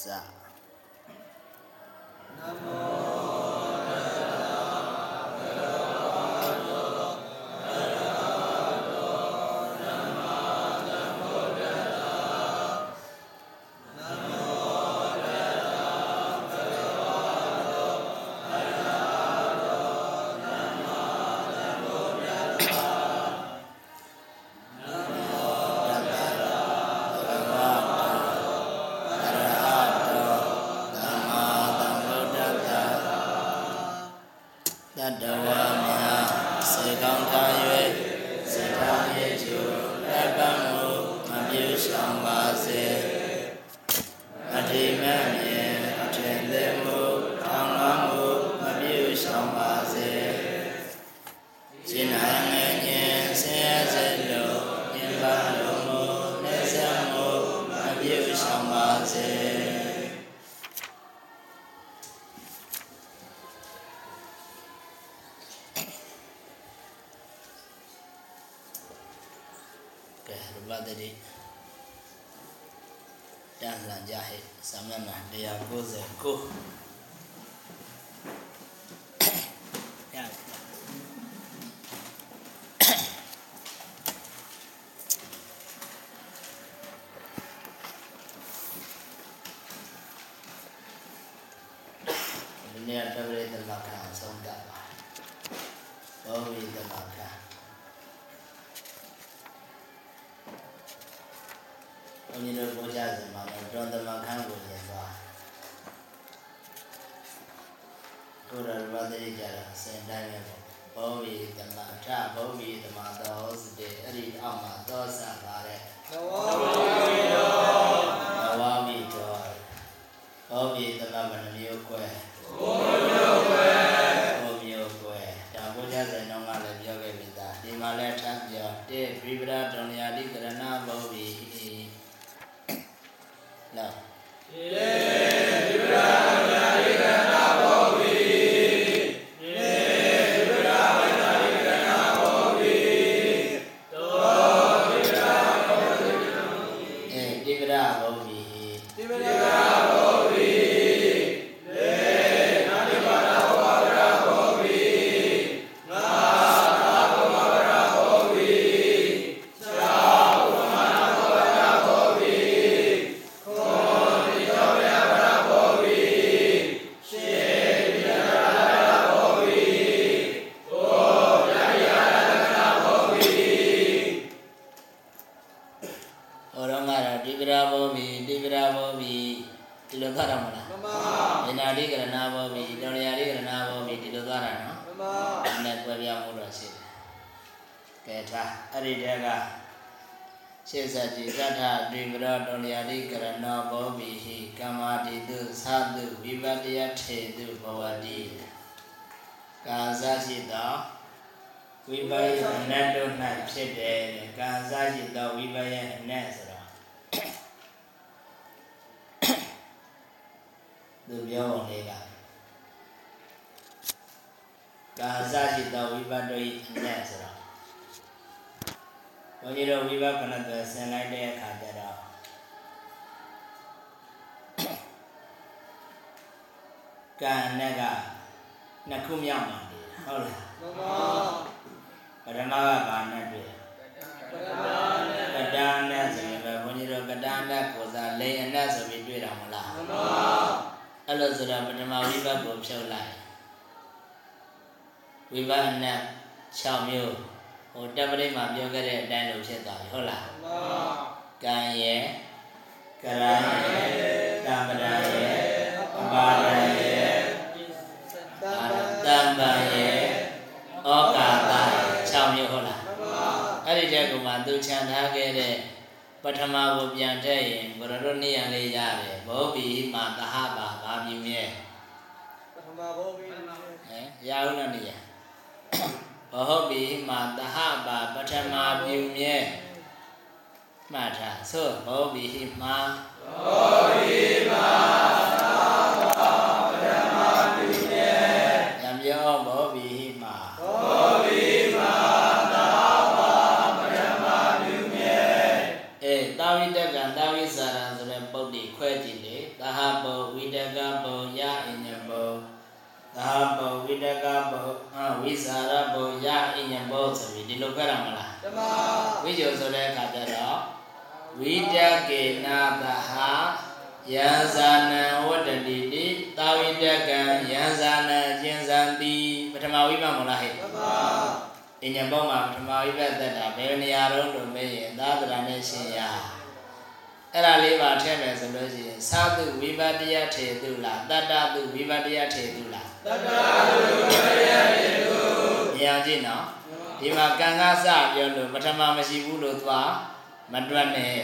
是啊。那么。咱们那里也过着过。 ကံနဲ့ကနှစ်ခုမြောက်မှာဟုတ်လားမှန်ပါပရမကဘာနဲ့တွေ့ပရမနဲ့ကတာနဲ့ဆိုရင်ပဲဘုန်းကြီးတို့ကတာနဲ့ကိုစားလိန်အနဲ့ဆိုပြီးတွေ့တာမလားမှန်ပါအဲ့လိုဆိုတော့ပထမဝိဘတ်ကိုဖြုတ်လိုက်ဝိဘတ်နဲ့6မျိုးဟိုတပ်ပရိမှာပြောခဲ့တဲ့အတိုင်းလိုဖြစ်သွားပြီဟုတ်လားမှန်ပါကံရဲ့ကရံရဲ့တမ္ပဒံရဲ့အပါဒံရဲ့ ကြကူမှာသူခြံထားခဲ့တဲ့ပထမကိုပြန်ထည့်ရင်ဘရတို့နေရလေးရတယ်ဘောပီမာတဟပါဘာပြင်းမြဲပထမဘောပီဟဲ့ရအောင်နော်နေရဘောပီမာတဟပါပထမပြင်းမြဲမှတ်ထားဆိုဘောပီမာဘောပီမာ ဝိစာရဘောယအညဘောဆိုပြီးဒီလိုကြရမလားတမဝိဇ္ဇောဆိုတဲ့အခါကျတော့ဝိတကေနာသဟာယံဇာနံဝတ္တတိတိသာဝိတကံယံဇာနံကျင်ဇံတိပထမဝိပမလားဟဲ့တမအညံဘောမှာပထမဝိပသက်တာဘယ်နေရာတော့လို့မေးရင်သာသနာနဲ့ရှင်ရအဲ့ဒါလေးပါထည့်မယ်ဆိုလို့ရှိရင်သာတုဝိပတ္တယထေတုလားတတ္တတုဝိပတ္တယထေတုလား တတလူဝရယေတုမြင်အောင်ကြည့်နော်ဒီမှာကံကစပြောလို့ပထမမရှိဘူးလို့သွားမတွက်နဲ့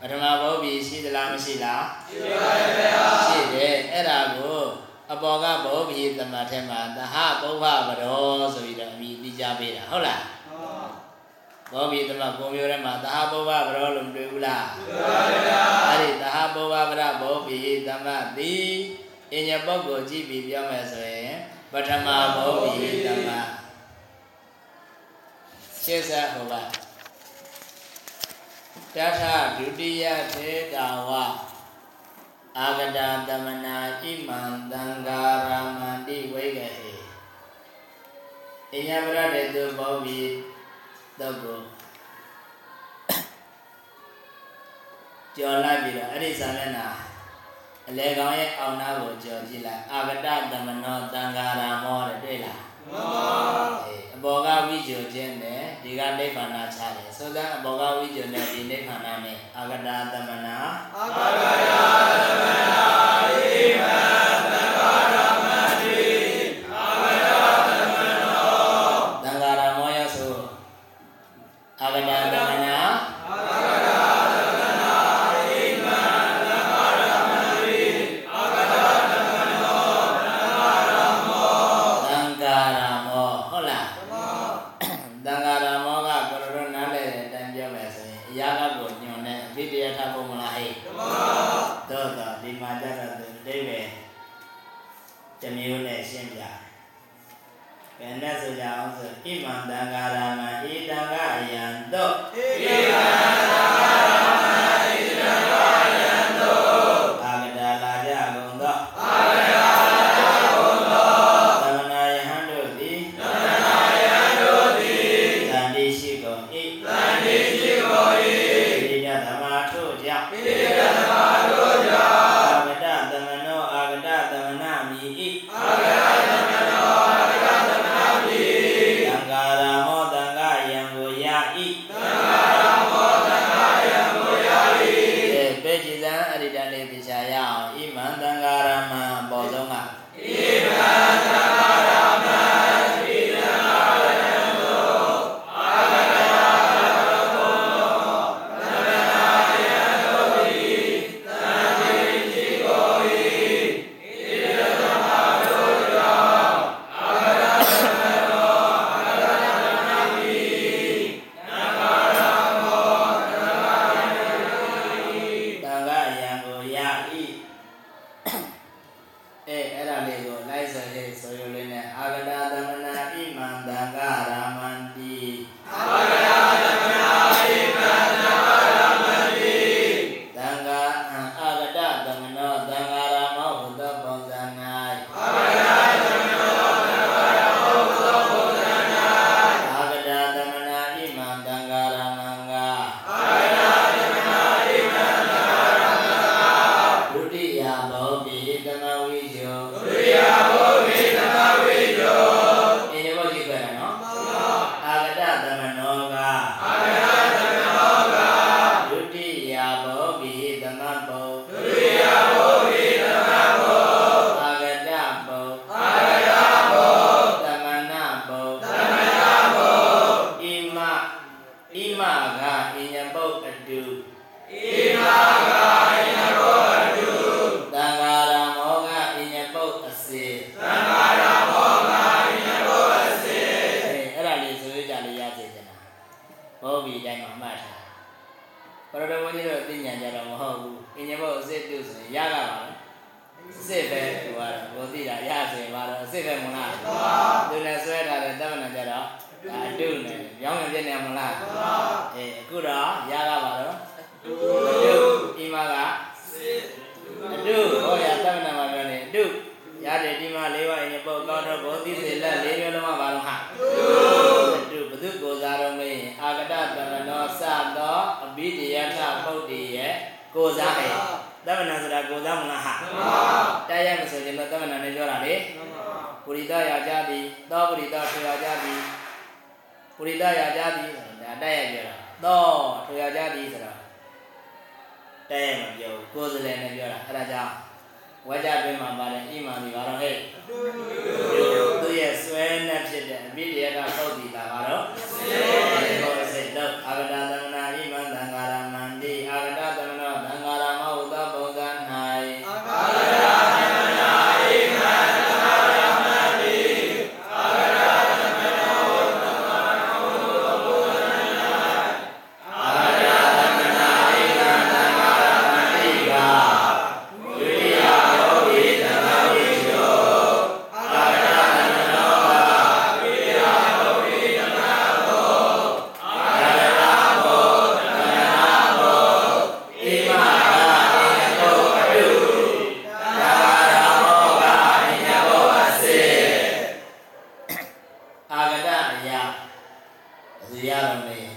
ပထမဘောဘီရှိသလားမရှိလားရှိပါရဲ့ဗျာရှိတယ်အဲ့ဒါကိုအပေါ်ကဘောဘီသမတ်ထဲမှာသဟပုဗ္ဗဗရောဆိုပြီးတော့အမိသိကြပေးတာဟုတ်လားဘောဘီသမတ်ပုံမျိုးထဲမှာသဟပုဗ္ဗဗရောလို့မတွေ့ဘူးလားရှိပါရဲ့ဗျာအဲ့ဒီသဟပုဗ္ဗဗရဘောဘီသမတ် သည်အညပုဂ္ဂိုလ်ကြည့်ပြီးပြောမယ်ဆိုရင်ပထမဘောဘီသမတ်ရှင်းစားဟောပါတထဒုတိယသေတာဝအာဂဒတမနာဣမံသံဃာရမန္တိဝိဂဟေအညပရတေတုဘောဘီတုတ်ကိုကြော်လိုက်ပြီးတော့အဲ့ဒီဇာမျက်နှာ အလေကောင်ရဲ့အောင်နာကိုကြော်ကြည့်လိုက်အာဂဒတမနောသံဃာရမောတဲ့တွေ့လားမမအေးအဘောကဝိဇ္ဇောခြင်းနဲ့ဒီကနိဗ္ဗာန်ချတယ်ဆိုတော့အဘောကဝိဇ္ဇောနဲ့ဒီနိဗ္ဗာန်နဲ့အာဂတာတမနာအာဂရယသမနာ ဘယ်နဲ့ဆိုကြအောင်ဆိုဣမံတံဃာရမံဣတံဃာယံတော့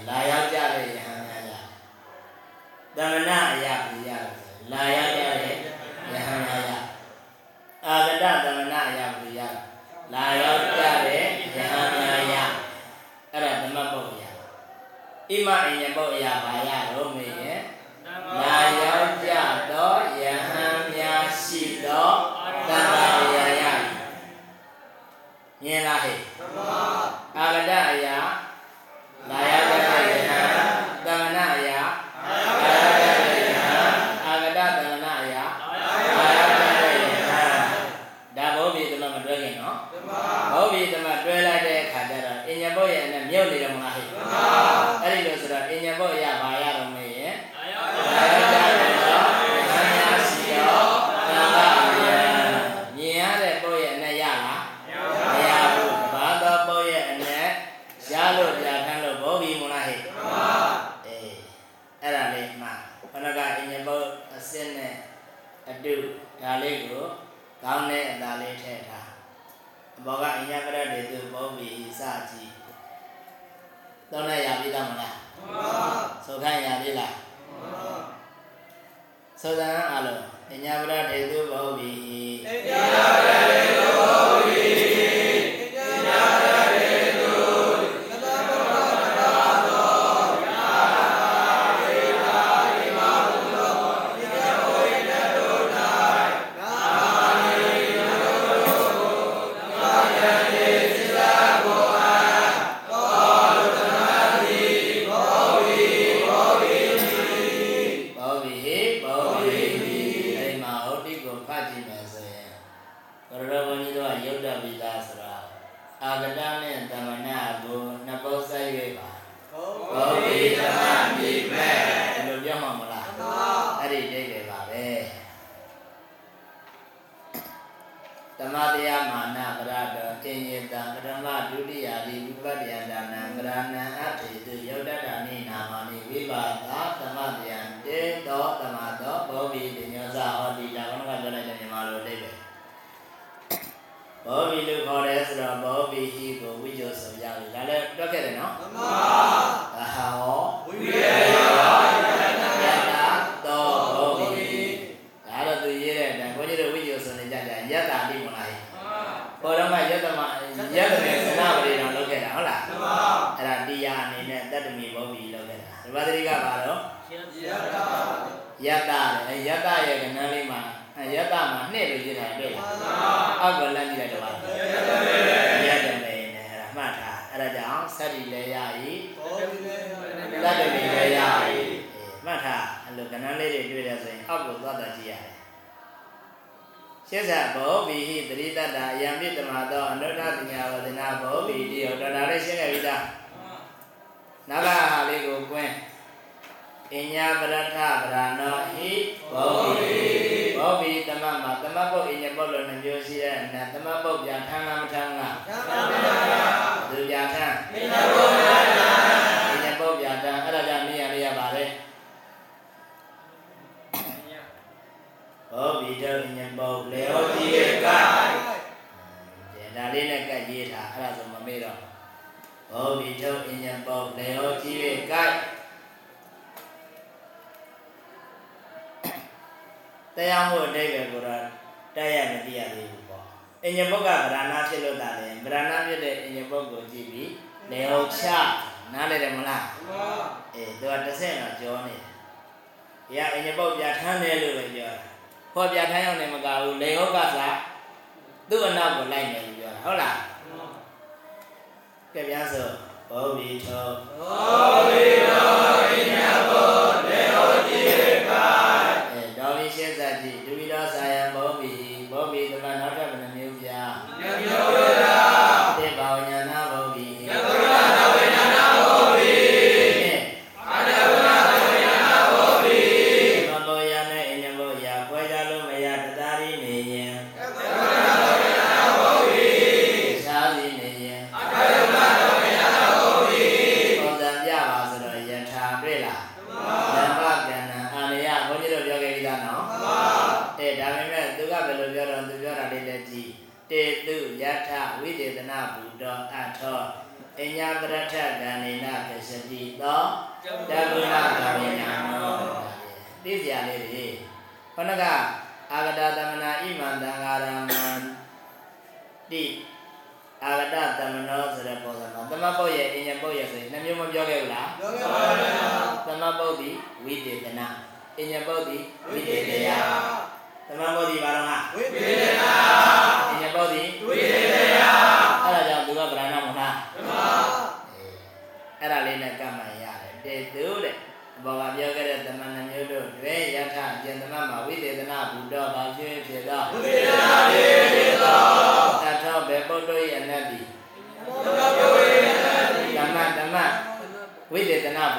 လာရောက်ကြတဲ့ယဟန်များရာသမဏအရာပြရလာရောက်ကြတဲ့ယဟန်များရာအာဂတသမဏအရာပြရလာရောက်ကြတဲ့ယဟန်များရာအဲ့ဒါဓမ္မပုတ်ရာဣမအညပုတ်ရာဘာရတော့မေရဲ့လာရောက်ကြသောယဟန်များရှိသောသံဃာရာရမြင်လားဟဲ့အာဂတ ရဝဏီတို့ကရုပ်တပိသားဆိုတာအာဂတနဲ့တမနာကိုနှစ်ပုတ်ဆက်၍ပါဘောဘီတမမိမဲ့ဘယ်လိုပြောမှာမလားအဲ့ဒီအိဗယ်ပါပဲတမတရားမာနပရတောအင်ယတံပထမဒုတိယဒီဝိပတ္တယဒါနံကရဏံအထေတုယုတ်တတ္တနိနာမနိဝိပါဒတမတရားတေသောတမသောဘောဘီပညောဇဟောတိဒါကမကပြောလိုက်တဲ့မြန်မာလိုအိဗယ် ဘောဘီလို့ခေါ်တယ်ဆိုတော့ဘောဘီဟိကိုဝိဇ္ဇောဆိုရပြီဒါလည်းတွက်ခဲ့တယ်နော်မှန်ပါအာဟောဝိပယယောယတသောဘောဘီဒါတော့သူရေးတဲ့ဒါဘုန်းကြီးတို့ဝိဇ္ဇောဆိုနေကြကြယတ္တာတိမလားပေါ်တော့မှယတ္တမယတ္တမေသနာပရိတော်လုပ်ခဲ့တာဟုတ်လားမှန်ပါအဲ့ဒါတရားအနေနဲ့တတ္တမီဘောဘီလုပ်ခဲ့တာဒီပါတိကပါတော့ယတ္တလေယတ္တရဲ့ကဏ္ဍလေးမှာ အဲယတ္တမှာနှစ်လို့ရေးထားတယ်တွေ့လားအောက်ကလမ်းကြည့်လိုက်တော့ပါယတ္တမေနဲ့အဲ့ဒါမှတ်ထားအဲ့ဒါကြောင့်သတ္တိလည်းရဤတတ္တမေလည်းရဤအေးမှတ်ထားအဲ့လိုကဏ္ဍလေးတွေတွေ့တယ်ဆိုရင်အောက်ကိုသွားတာကြည့်ရတယ်ရှင်းစားဘောဘီဟိတရိတ္တအယံပိတမသောအနုတ္တပညာဝဒနာဘောဘီတိယောတော်တာလေးရှင်းခဲ့ပြီသားနောက်ကဟာလေးကိုကွင်းအညာပရထဗရနောဟိဘောဘိ ဘောပိသမတ်မှာသမတ်ပုတ်အင်းရပုတ်လို့နှမျိုးရှိတဲ့နာသမတ်ပုတ်ပြန်ထမ်းလားမထမ်းလားထမ်းပါဗျာသူပြန်ထမ်းမိနာပုတ်ပြန်ထမ်းမိနာပုတ်ပြန်ထမ်းအဲ့ဒါကြောင့်မိရလေးရပါလေဘောပိတော့အင်းရပုတ်လေဟောတိကကဒါလေးနဲ့ကပ်ရေးတာအဲ့ဒါဆိုမမေ့တော့ဘောပိတော့အင်းရပုတ်လေဟောတိကက တရားမှုအတိတ်ပဲကိုတော့တိုက်ရိုက်မသိရသေးဘူးပေါ့အညဘုတ်ကဗရဏဖြစ်လို့တာလေဗရဏဖြစ်တဲ့အညဘုတ်ကိုကြည့်ပြီးလေဟုတ်ချနားလည်တယ်မလားမှန်ပါအေးသူကတစ်ဆင့်တော့ကြောနေတယ်ဘုရားအညဘုတ်ပြထမ်းတယ်လို့ပဲပြောတာဟောပြထမ်းရောက်နေမကဘူးလေဟုတ်ကစားသူ့အနောက်ကိုလိုက်နေပြီပြောတာဟုတ်လားကဲပြန်ဆိုဘောဝိထောဘောဝိထော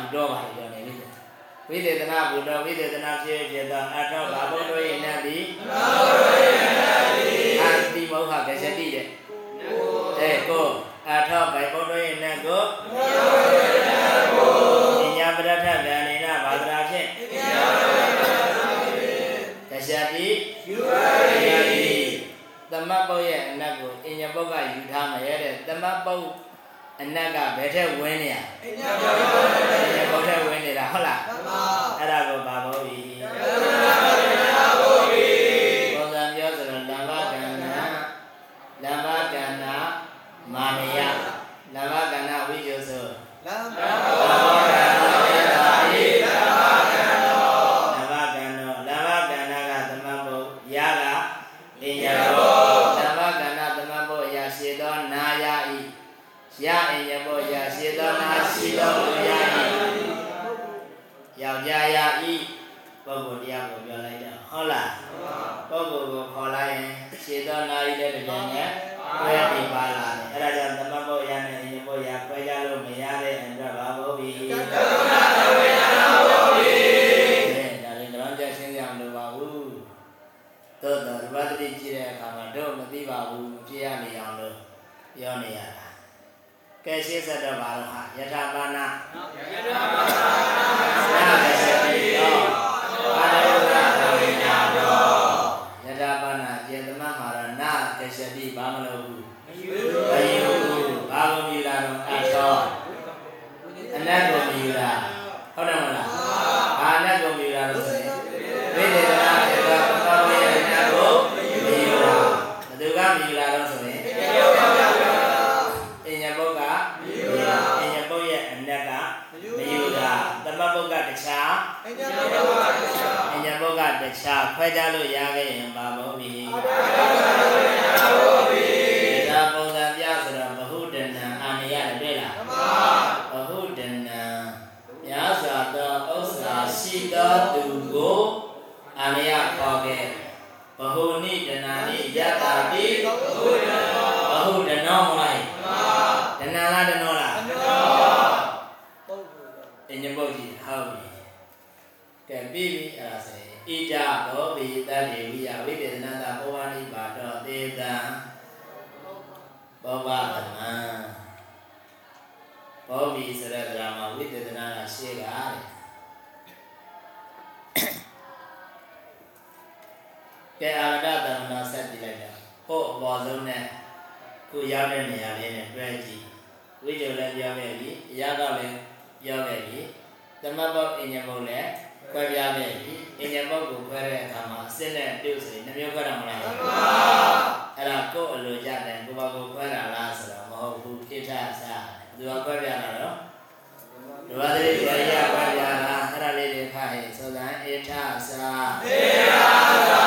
ဘူတော်ပါလို့နေပြီဝိသေသနာဘူတော်ဝိသေသနာဖြစ်ဖြစ်သောအထောဘာဘုတော်ရဲ့နတ်သည်ဘာဘုတော်ရဲ့နတ်သည်အာတိမောဟကစတိတဲ့အဲကိုအထောဘိုင်ဘုတော်ရဲ့နတ်ကိုဘာဘုတော်ရဲ့နတ်ကိုဉာဏ်ပရထဗျာနေနာဘာဒရာဖြင့်ဉာဏ်ပရထဗျာဖြင့်ကစတိယူရီသမတ်ပုတ်ရဲ့အနတ်ကိုအဉ္ဇပုတ်ကယူထားမယ်တဲ့သမတ်ပုတ် အနတ်ကဘယ်ထက်ဝင်နေရအနတ်ကဘယ်ထက်ဝင်နေတာဟုတ်လားမှန်ပါအဲ့ဒါကိုပါတော့ပြီမှန်ပါ ကဲရှင်းဆက်တော့ပါတော့ဟာယထာပါဏယထာပါဏ 在家里呀。 တ်အင်ညာဘုတ်လည်းခွဲပြားခဲ့ပြီအင်ညာဘုတ်ကိုခွဲတဲ့အခါမှာအစစ်နဲ့ပြုတ်ဆိုရင်နှမျိုးခွဲတာမလားမှန်ပါအဲ့ဒါကိုယ်အလိုကြတယ်ကိုယ်ဘာကိုခွဲတာလားဆိုတော့မဟုတ်ဘူးကိဋ္ဌစာသူကခွဲပြားတာတော့ဒုဝတိဇာယခွဲပြားတာအဲ့ဒါလေးတွေခါဟဲ့ဆိုတော့ဣဋ္ဌစာဣဋ္ဌ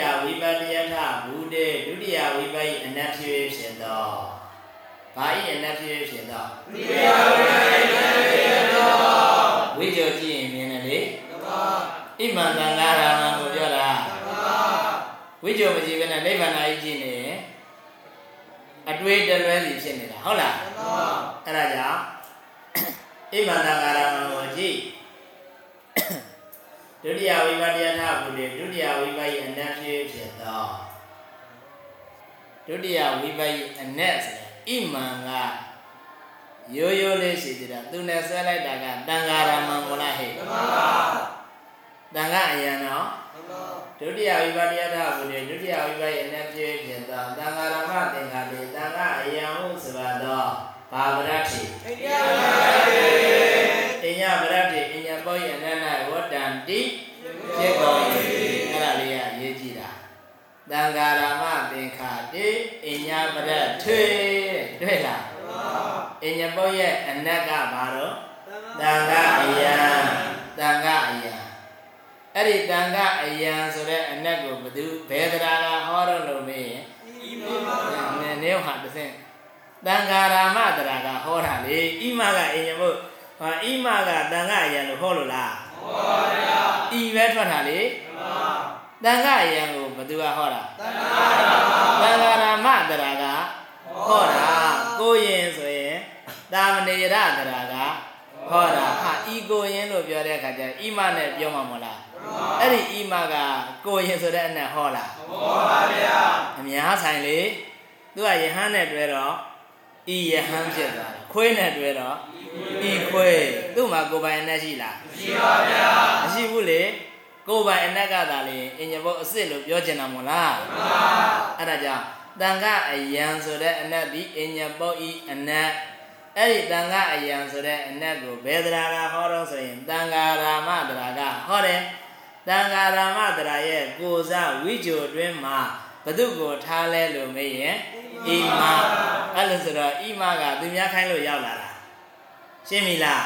ယဝိပတ္တယထဘူတေဒုတိယဝိပယိအနတ္ထိဖြစ်သောဘာဤအနတ္ထိဖြစ်သောဒီပါဗျာဒီပါဝိဇ္ဇောကြည့်ရင်မြင်တယ်လေဓမ္မဣမန္တန်ဃာရမံကိုပြောတာဓမ္မဝိဇ္ဇောမကြည့်ဘဲနဲ့နိဗ္ဗာန်ကြီးကြည့်နေရင်အတွေးတလွဲစီဖြစ်နေတာဟုတ်လားဓမ္မအဲ့ဒါကြောင့်ဣမန္တကာရမံကိုကြည့် ဒုတိယဝိပတ္တယထဘုဒ္ဓဒုတိယဝိပယိအနတ်ဖြစ်ဖြစ်သောဒုတိယဝိပယိအနတ်ဆိုရင်ဣမန်ကရိုးရိုးလေးရှိသေးတာသူနဲ့ဆွဲလိုက်တာကတန်ဃာရမံမလားဟဲ့ဓမ္မတန်ဃာအယံနော်ဓမ္မဒုတိယဝိပတ္တယထဘုဒ္ဓဒုတိယဝိပယိအနတ်ဖြစ်ဖြစ်သောတန်ဃာရမသင်္ခါတိတန်ဃာအယံဟုဆိုပါသောဘာဝရတိအိန္ဒိယဗျာအညဗရတိအညပောယနနဝတ္တံတိ ဖြစ်ကုန်၏အဲ့ဒါလေးကရေးကြည့်တာတန်ဃာရမသင်္ခါတိအညဗရထွေတွေ့လားဓမ္မအညပောရဲ့အနက်ကဘာတော့တန်ဃာအယံတန်ဃာအယံအဲ့ဒီတန်ဃာအယံဆိုတဲ့အနက်ကိုဘယ်သူဘယ်တရားကဟောတော့လို့မေးရင်ဤမမနည်းနည်းဟာတစ်ဆင့်တန်ဃာရမတရားကဟောတာလေဣမကအညမောဟာဣမကတန်ဃာအယံလို့ဟောလို့လားဟောပါဗျာ ဤပဲထွက်တာလေဓမ္မတန်ခါအယံကိုဘသူကဟောတာတဏှာဓမ္မတန်ခါရမတရာကဟောတာကိုရင်ဆိုရင်တာမဏေရတရာကဟောတာဟာဤကိုရင်လို့ပြောတဲ့အခါကျဣမနဲ့ပြောမှာမဟုတ်လားအဲ့ဒီဣမကကိုရင်ဆိုတဲ့အနဲ့ဟောလားဟောပါဗျာအများဆိုင်လေသူကယဟန်နဲ့တွဲတော့ဤယဟန်ဖြစ်သွားတယ် ခွေးနဲ့တွဲတော့ဤခွေးသူ့မှာကိုယ်ပိုင်နဲ့ရှိလားရှိပါဗျာမရှိဘူးလေကိုယ်ပိုင်အနက်ကသာလေအင်ညာဘုတ်အစ်စ်လို့ပြောချင်တာမို့လားအဲ့ဒါကြောင့်တန်ခအယံဆိုတဲ့အနက်ဒီအင်ညာဘုတ်ဤအနက်အဲ့ဒီတန်ခအယံဆိုတဲ့အနက်ကိုဘယ်တရားကဟောတော့ဆိုရင်တန်ခာရာမတရားကဟောတယ်တန်ခာရာမတရားရဲ့ကိုယ်စားဝိဂျိုအတွင်းမှာဘု து ကိုထားလဲလို့မေးရင် ဣမအဲ့လိုဆိုတော့ဣမကသူများခိုင်းလို့ရောက်လာတာရှင်းပြီလား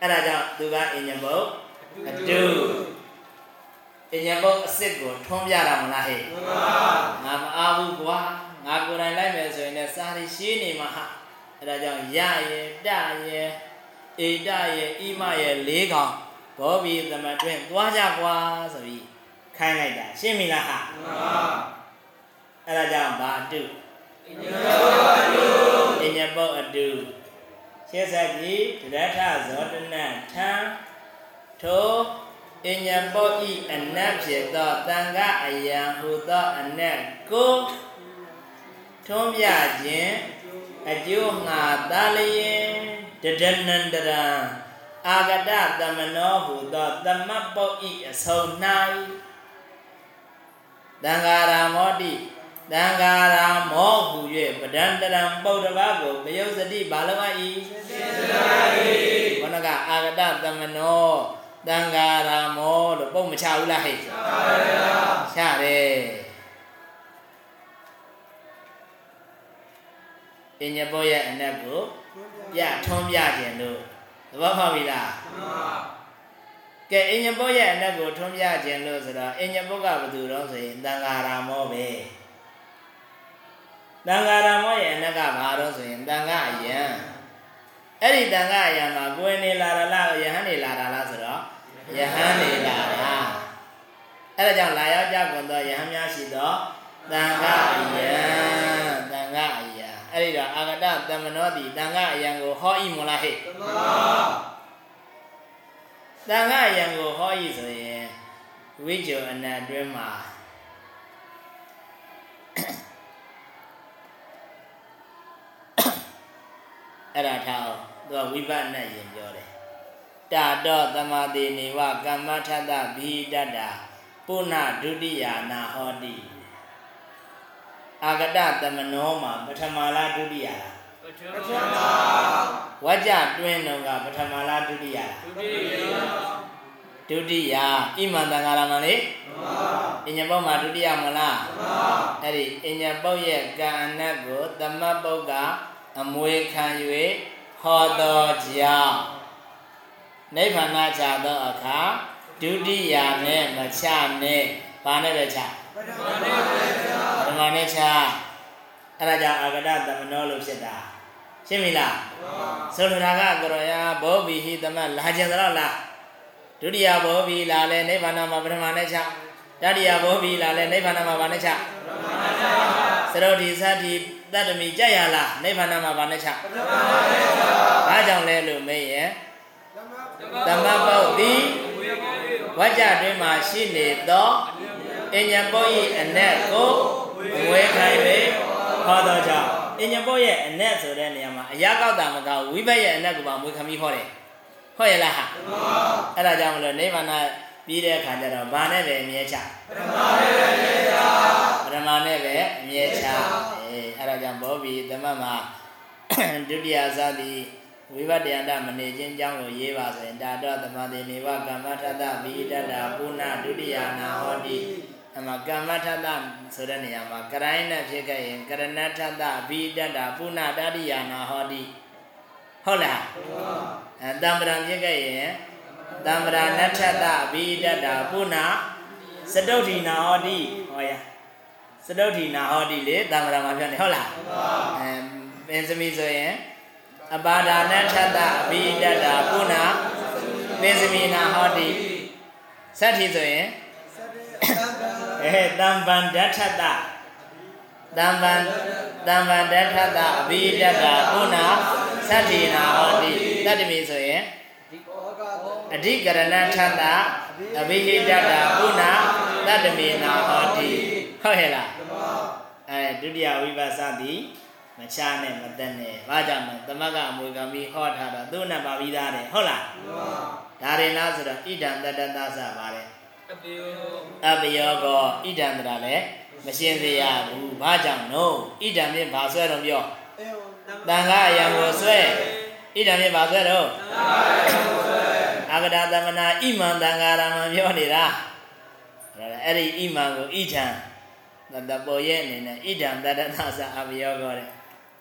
အဲ့ဒါကြောင့်သူကအင်ညာဘုတ်အတူအင်ညာဘုတ်အစ်စ်ကိုထွန်းပြတာမလားဟဲ့ငါမအားဘူးကွာငါကိုယ်တိုင်လိုက်မယ်ဆိုရင်လည်းစာရီရှင်းနေမှာဟာအဲ့ဒါကြောင့်ရရဲ့တရဲ့ဧတရဲ့ဣမရဲ့လေးကောင်ဘောဘီသမတွင်သွားကြကွာဆိုပြီးခိုင်းလိုက်တာရှင်းပြီလားဟာ အဲ့ဒါကြောင့်ဘာအတုအင်ညာဘုတ်အတူရှင်းဆက်ကြည့်တရထဇောတနထံထိုအညပောဤအနတ်ဖြစ်သောတန်ခအယံဟူသောအနတ်ကိုထုံးပြခြင်းအကျိုးငါသာလျင်တဒနန္တရံအာဂတသမနောဟူသောသမတ်ပောဤအဆုံး၌တန်ဃာရာမောတိ တန်ဃာရာမောဟူ၍ပဒံတရံပုဒ္ဓဘာကိုမယုတ်စတိဘာလဝဤစေတရာဤဘုနကအာဂတသမနောတန်ဃာရာမောလို့ပုံမချဘူးလားဟဲ့ချပါဗျာချတယ်ပညာပေါ်ရဲ့အနက်ကိုပြထွန်းပြခြင်းလို့သဘောပေါက်ပြီလားမှန်ပါကဲအင်ညဘောရဲ့အနက်ကိုထွန်းပြခြင်းလို့ဆိုတော့အင်ညဘောကဘယ်သူတော့ဆိုရင်တန်ဃာရာမောပဲ တန်ဃာရာမောရဲ့အနက်ကဘာတော့ဆိုရင်တန်ဃာအယံအဲ့ဒီတန်ဃာအယံမှာကိုယ်နေလာတာလားယဟန်နေလာတာလားဆိုတော့ယဟန်နေလာတာအဲ့ဒါကြောင့်လာရောက်ကြကုန်သောယဟန်များရှိသောတန်ဃာအယံတန်ဃာအယံအဲ့ဒီတော့အာဂတတမနောတိတန်ဃာအယံကိုဟောဤမလားဟဲ့မှန်ပါတန်ခါယံကိုဟောဤဆိုရင်ဝိဂျုံအနတ်အတွင်းမှာ အဲ့ဒါထားအောင်သူကဝိပဿနာယင်ပြောတယ်တာတော့သမာတိနေဝကမ္မထတဘိတတ္တာပုဏ္ဏဒုတိယနာဟောတိအာဂတသမနောမှာပထမလားဒုတိယလားပထမဝကြတွင်းတော့ကပထမလားဒုတိယလားဒုတိယဒုတိယဣမန္တငါရမလေးအညပုတ်မှာဒုတိယမလားအဲ့ဒီအညပုတ်ရဲ့ကံအနတ်ကိုသမတ်ပုတ်က အမွေခံ၍ဟောတော်ကြောင့်နိဗ္ဗာန်ချသောအခါဒုတိယနဲ့မချနဲ့ဘာနဲ့ပဲချပထမနဲ့ပဲချပထမနဲ့ချအဲ့ဒါကြောင့်အာဂတသမနောလို့ဖြစ်တာရှင်းပြီလားဆိုလိုတာကကရောယာဘောဘီဟိသမလာကြတော့လားဒုတိယဘောဘီလာလဲနိဗ္ဗာန်မှာပထမနဲ့ချတတိယဘောဘီလာလဲနိဗ္ဗာန်မှာဘာနဲ့ချသရုတ်ဒီသတ္တိ တတ္တမိကြက်ရလားနိဗ္ဗာန်မှာဘာနဲ့ချပထမပါပဲဘာကြောင့်လဲလို့မေးရင်သမပုတ်သည်ဝကြတွင်မှာရှိနေသောအញ្ញံပုတ်၏အ ਨੇ ကိုအဝဲခိုင်းပေဟောသောကြောင့်အញ្ញံပုတ်ရဲ့အ ਨੇ ဆိုတဲ့နေရာမှာအရာကောက်တာမကောက်ဝိဘက်ရဲ့အ ਨੇ ကိုပါမွေးခမီးဟောတယ်ဟုတ်ရဲ့လားဟာအဲ့ဒါကြောင့်မလို့နိဗ္ဗာန်ပြီးတဲ့အခါကျတော့ဘာနဲ့ပဲအမြဲချပထမနဲ့ပဲအမြဲချပထမနဲ့ပဲအမြဲချ အေးအဲ့ဒါကြောင့်ဘောဘီသမတ်မှာဒုတိယဇာတိဝိဘတယန္တမနေခြင်းကြောင်းကိုရေးပါဆိုရင်တာတော့သမတိနေဝကမ္မထတဘိတတ္တာပုဏ္ဏဒုတိယနာဟောတိအမကမ္မထတဆိုတဲ့နေရာမှာကရိုင်းနဲ့ဖြစ်ခဲ့ရင်ကရဏထတဘိတတ္တာပုဏ္ဏတတိယနာဟောတိဟုတ်လားအဲတံပရံဖြစ်ခဲ့ရင်တံပရာနထတဘိတတ္တာပုဏ္ဏစတုဋ္ဌိနာဟောတိဟောရ စတုဋ္ဌိနာဟောတိလေတံပရာမှာပြောနေဟုတ်လားအဲပင်စမိဆိုရင်အပါဒာနထတအဘိတတ္တာပုဏ္ဏပင်စမိနာဟောတိသတ္တိဆိုရင်အဲတံပံဒဋ္ဌတတံပံတံပံဒဋ္ဌတအဘိတတ္တာပုဏ္ဏသတ္တိနာဟောတိတတ္တမိဆိုရင်အဓိကရဏထတအဘိဟိတတပုဏ္ဏတတ္တမေနာဟောတိ ဟုတ်ရဲ့လားအဲဒုတိယဝိပဿနာတိမချားနဲ့မတက်နဲ့ဘာကြောင့်လဲသမတ်ကအမွေခံပြီးဟောထားတော့သူ့နဲ့ပါပြီးသားတယ်ဟုတ်လားဒါရင်လားဆိုတော့ဣဒံတတ္တသစပါတယ်အပိယောအပယောကောဣဒံတရာလည်းမရှင်းသေးရဘူးဘာကြောင့်နို့ဣဒံဖြင့်ဘာဆွဲတော့ပြောတန်ခါအယံကိုဆွဲဣဒံဖြင့်ဘာဆွဲတော့အာဂဒသမနာဣမံတန်ခါရမံပြောနေတာအဲ့ဒီဣမံကိုဣဒံ တပေါ်ရဲ့အနေနဲ့ဣဒံတတ္တသစအပယောကောတဲ့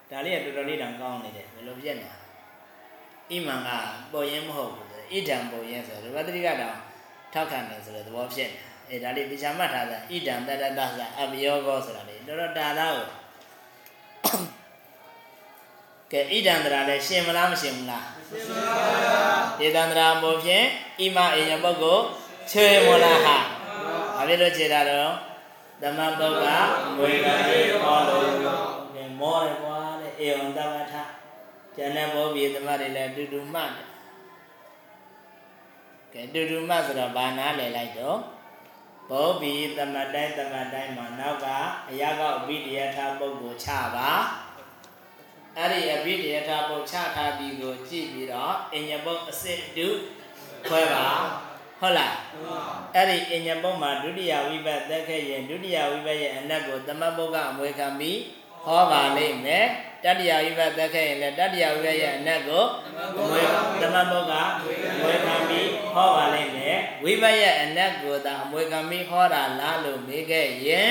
ဒါလေးကတော်တော်လေးတောင်ကောင်းနေတယ်ဘယ်လိုပြည့်နေဣမံကပေါ်ရင်မဟုတ်ဘူးဣဒံပေါ်ရင်ဆိုတော့ရတ္တိကတောင်ထောက်ခံတယ်ဆိုတဲ့သဘောဖြစ်နေအဲဒါလေးတရားမှတ်ထားတာဣဒံတတ္တသစအပယောကောဆိုတာလေတော်တော်တာသားကိုကဲဣဒံတရာလည်းရှင်းမလားမရှင်းဘူးလားရှင်းပါဗျာဣဒံတရာပေါ်ဖြင့်ဣမအညပုဂ္ဂိုလ်ချေမလားဟာဘာဖြစ်လို့ခြေတာတော့ သမပုဂ္ဂဝေကတိဟောလို့ကဲမောရကွာတဲ့အေဝံတမထကျန်တဲ့ဘောပြေသမတွေလည်းတူတူမှတ်တယ်ကဲတူတူမှတ်ဆိုတော့ဘာနာလဲလိုက်တော့ဘောဘီသမတိုင်းသမတိုင်းမှာနောက်ကအရာကောက်အဘိဓိယထာပုဂ္ဂိုလ်ချပါအဲ့ဒီအဘိဓိယထာပုဂ္ဂိုလ်ချထားပြီးကိုကြည့်ပြီးတော့အညဘုတ်အစစ်တုခွဲပါ ဟုတ်လားအဲ့ဒီအညဘုတ်မှာဒုတိယဝိဘတ်သက်ခဲ့ရင်ဒုတိယဝိဘတ်ရဲ့အနက်ကိုသမတ်ဘုတ်ကအမွေခံပြီးဟောပါလိမ့်မယ်တတိယဝိဘတ်သက်ခဲ့ရင်လည်းတတိယဝိဘတ်ရဲ့အနက်ကိုအမွေသမတ်ဘုတ်ကအမွေခံပြီးဟောပါလိမ့်မယ်ဝိဘတ်ရဲ့အနက်ကိုသာအမွေခံပြီးဟောတာလားလို့မေးခဲ့ရင်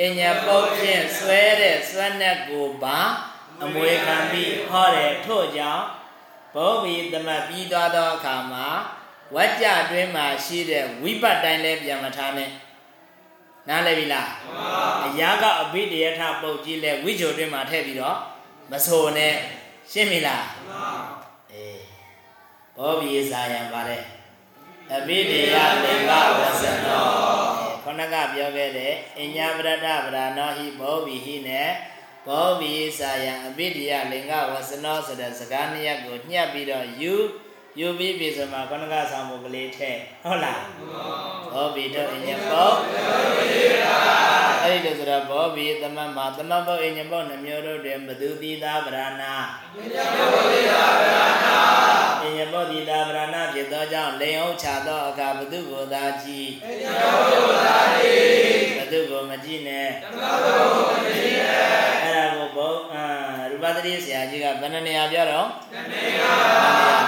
အညပုတ်ဖြင့်ဆွဲတဲ့ဆွဲနဲ့ကိုပါအမွေခံပြီးဟောတယ်ထို့ကြောင့်ဘောဘီသမတ်ပြီးသွားသောအခါမှာ ဝကြကြအတွင်းမှာရှိတဲ့ဝိပတ်တိုင်းလဲပြန်မထားနဲ့နားလည်ပြီလားအရာကအဘိဓိယထပုတ်ကြီးလဲဝိဂျိုအတွင်းမှာထည့်ပြီးတော့မဆိုနဲ့ရှင်းပြီလားအေးဘောဘီဇာယံပါတယ်အဘိဓိယလင်္ကဝဆနောခொနကပြောခဲ့တဲ့အညာပရဒဗရာနောဟိဘောဘီဟိနဲ့ဘောဘီဇာယံအဘိဓိယလင်္ကဝဆနောဆိုတဲ့စကားနှစ်ရပ်ကိုညှပ်ပြီးတော့ယူ ယူပြီးပြီဆိုမှခொနကဆောင်မှုကလေးထည့်ဟုတ်လားဘောဘီတို့အညဘောအဲ့ဒီလိုဆိုတော့ဘောဘီသမတ်မှာသမတ်ဘုတ်အညဘောနှမျိုးတို့တွင်ဘသူတိသာဗရာနာအညဘောတိသာဗရာနာဖြစ်သောကြောင့်လိန်ဟုတ်ချသောအခါဘသူကိုသာကြည့်ဘသူကိုမကြည့်နဲ့အဲ့ဒါကိုဘုံအာရူပ သတိဆရာကြီးကဘယ်နှနေရာပြောတော့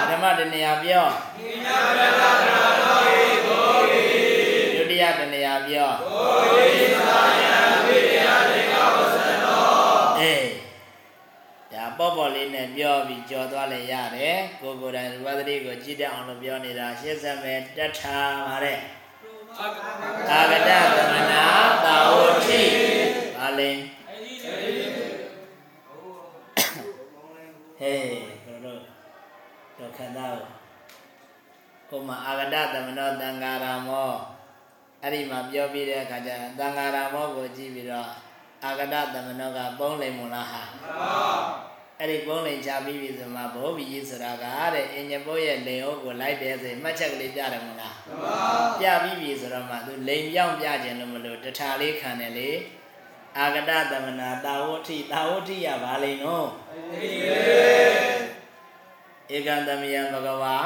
ပထမတနေရာပြောဒုတိယတနေရာပြောအေးဒါပေါ့ပေါ့လေးနဲ့ပြောပြီးကြော်သွားလဲရတယ်ကိုကိုယ်တိုင်ရူပသတိကိုကြည့်တတ်အောင်လို့ပြောနေတာရှင်းစမယ်တတ်ထားပါတဲ့အာဂတသမနာတာဝတိဘာလဲ ဟေးတို့တို့တော့ခန္ဓာကိုကိုမအာဂတသမနောတံဃာရမောအဲ့ဒီမှာပြောပြီးတဲ့အခါကျတံဃာရမောကိုကြည့်ပြီးတော့အာဂတသမနောကပုံးလိမ်မလားဟာအဲ့ဒီပုံးလိမ်ချပြီးပြီဆိုမှဘောဘီကြီးဆိုတာကတဲ့အင်ညဘိုးရဲ့လိန်အိုးကိုလိုက်တယ်ဆိုရင်မှတ်ချက်ကလေးပြတယ်မလားပြပြီးပြီဆိုတော့မှသူလိန်ပြောင်းပြခြင်းလို့မလို့တထာလေးခံတယ်လေအာဂတသမနာတာဝဋ္ဌိတာဝဋ္ဌိရပါလိမ့်နော် ဧကံတမယံဘဂဝါ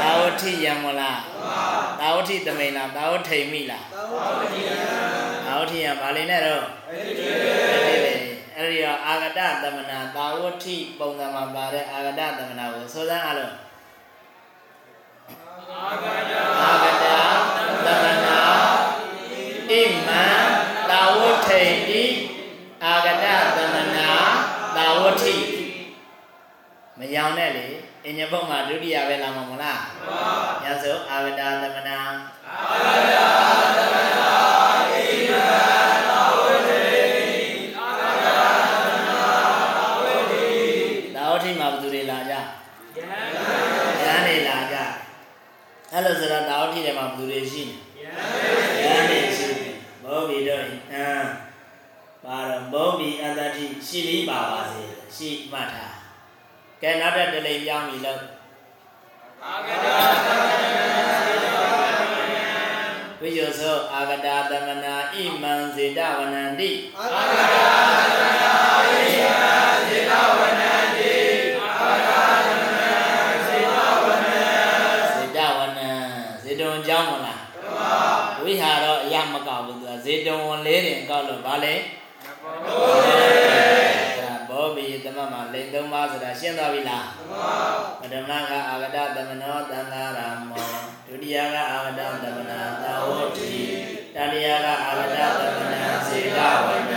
တာဝဋ္ဌိယံမလားတာဝဋ္ဌိတမိန်လားတာဝဋ္ထိမိလားတာဝဋ္ဌိယံဘာလိမ့်နဲ့တော့အဲ့ဒီတော့အာဂတသမနာတာဝဋ္ဌိပုံစံမှာပါတဲ့အာဂတသမနာကိုဆိုစမ်းအားလုံးအာဂတသမနာဣမံတာဝဋ္ထိတိအာဂတသမနာတာဝဋ္ထိ မယောင်နဲ့လေအညဘုံမှာဒုတိယပဲလာမှာမလားမှန်ပါညဆိုအာဂတသမနာအာဂတသမနာဣမံတာဝဋ္ထိအာဂတသမနာတာဝဋ္ထိတာဝဋ္ထိမှာဘယ်သူတွေလာကြယဟန်နေလာကြအဲ့လိုဆိုတော့တာဝဋ္ထိထဲမှာဘယ်သူတွေရှိနေယဟန်နေရှိနေဘောဘီတို့အမ်ပါတော့ဘောဘီအတ္တတိရှိလိပါပါစေရှိမှတ်ထား ကဲနောက်တဲ့တလိမ်ပြောင်းပြီလို့အာဂတာဝိယောသောအာဂတာသမနာဣမံစေတဝနန္တိအာဂတာသမနာဣမံစေတဝနန္တိအာဂတာသမနာစေတဝနန္စေတဝနန္စေတုံကြောင်းမလားမှန်ပါဝိဟာရောအရမကောက်ဘူးသူကစေတုံဝင်လေးတင်ကောက်လို့ဗာလဲဘော သမတ်မှာလိန်သုံးပါးဆိုတာရှင်းသွားပြီလားပထမကအာဂတသမနောသံဃာရမောဒုတိယကအာဂတသမနာသာဝတိတတိယကအာဂတသမနာစေကဝဏ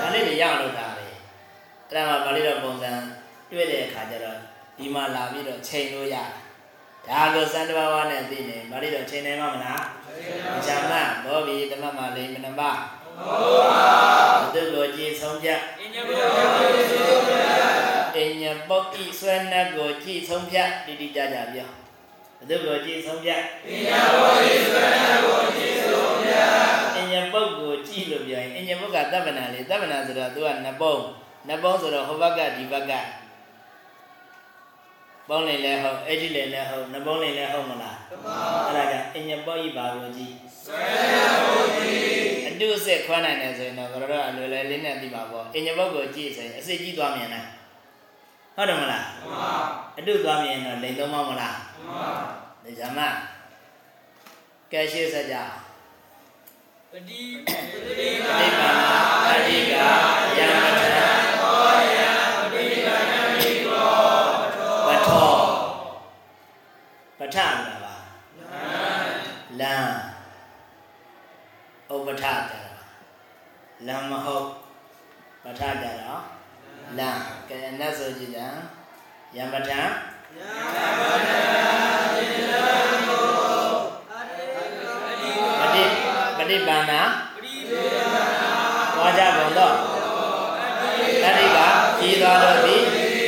ဒါလေးတွေရအောင်လုပ်တာလေအဲ့ဒါမှဗာလိတော့ပုံစံတွေ့တဲ့အခါကျတော့ဒီမှာလာပြီးတော့ချိန်လို့ရတယ်ဒါလိုစံတဘာဝနဲ့သိနေဗာလိတော့ချိန်နိုင်မှာမလားဇာမဘောဘီသမတ်မှာလိန်မနပါ ဘုသူကိုကြည်ဆုံးဖြတ်အညဘုရားအညပုတ်ဤဆွဲနှက်ကိုကြည်ဆုံးဖြတ်တိတိကျကျပြောဘုသူကိုကြည်ဆုံးဖြတ်အညဘုရားဆွေနာကိုကြည်ဆုံးပြအညပုတ်ကိုကြည်လို့ပြောရင်အညပုတ်ကတပ္ပနာလေတပ္ပနာဆိုတော့သူကနှစ်ပုံနှစ်ပုံဆိုတော့ဟိုဘက်ကဒီဘက်ကပေါင်းနေလဲဟုတ်အဲ့ဒီလည်းလည်းဟုတ်နှစ်ပုံနေလည်းဟုတ်မလားအဲ့ဒါကြောင့်အညပုတ်ဤပါကိုကြည်ဆွေ ခွဲနိုင်တယ်ဆိုရင်တော့ဘယ်တော့အလွယ်လွယ်လေးနဲ့သိပါပေါ့အညပုတ်ကိုကြည်ဆိုရင်အစစ်ကြီးသွားမြင်လားဟုတ်တယ်မလားမှန်ပါအတုသွားမြင်တော့လိန်သုံးမမလားမှန်ပါဒါကြမှာကဲရှိစကြပတိပฏิပါဏာအတ္တိကယံပထပထောပထလာပါလံဥပထကြတာ လံမဟုတ်ပထကြတော့လံကဲအနတ်ဆိုကြည့်ကြယံပထပฏิပฏิပါဏာပတိဝါကြကုန်တော့တတိကကြည်တော်တို့သည်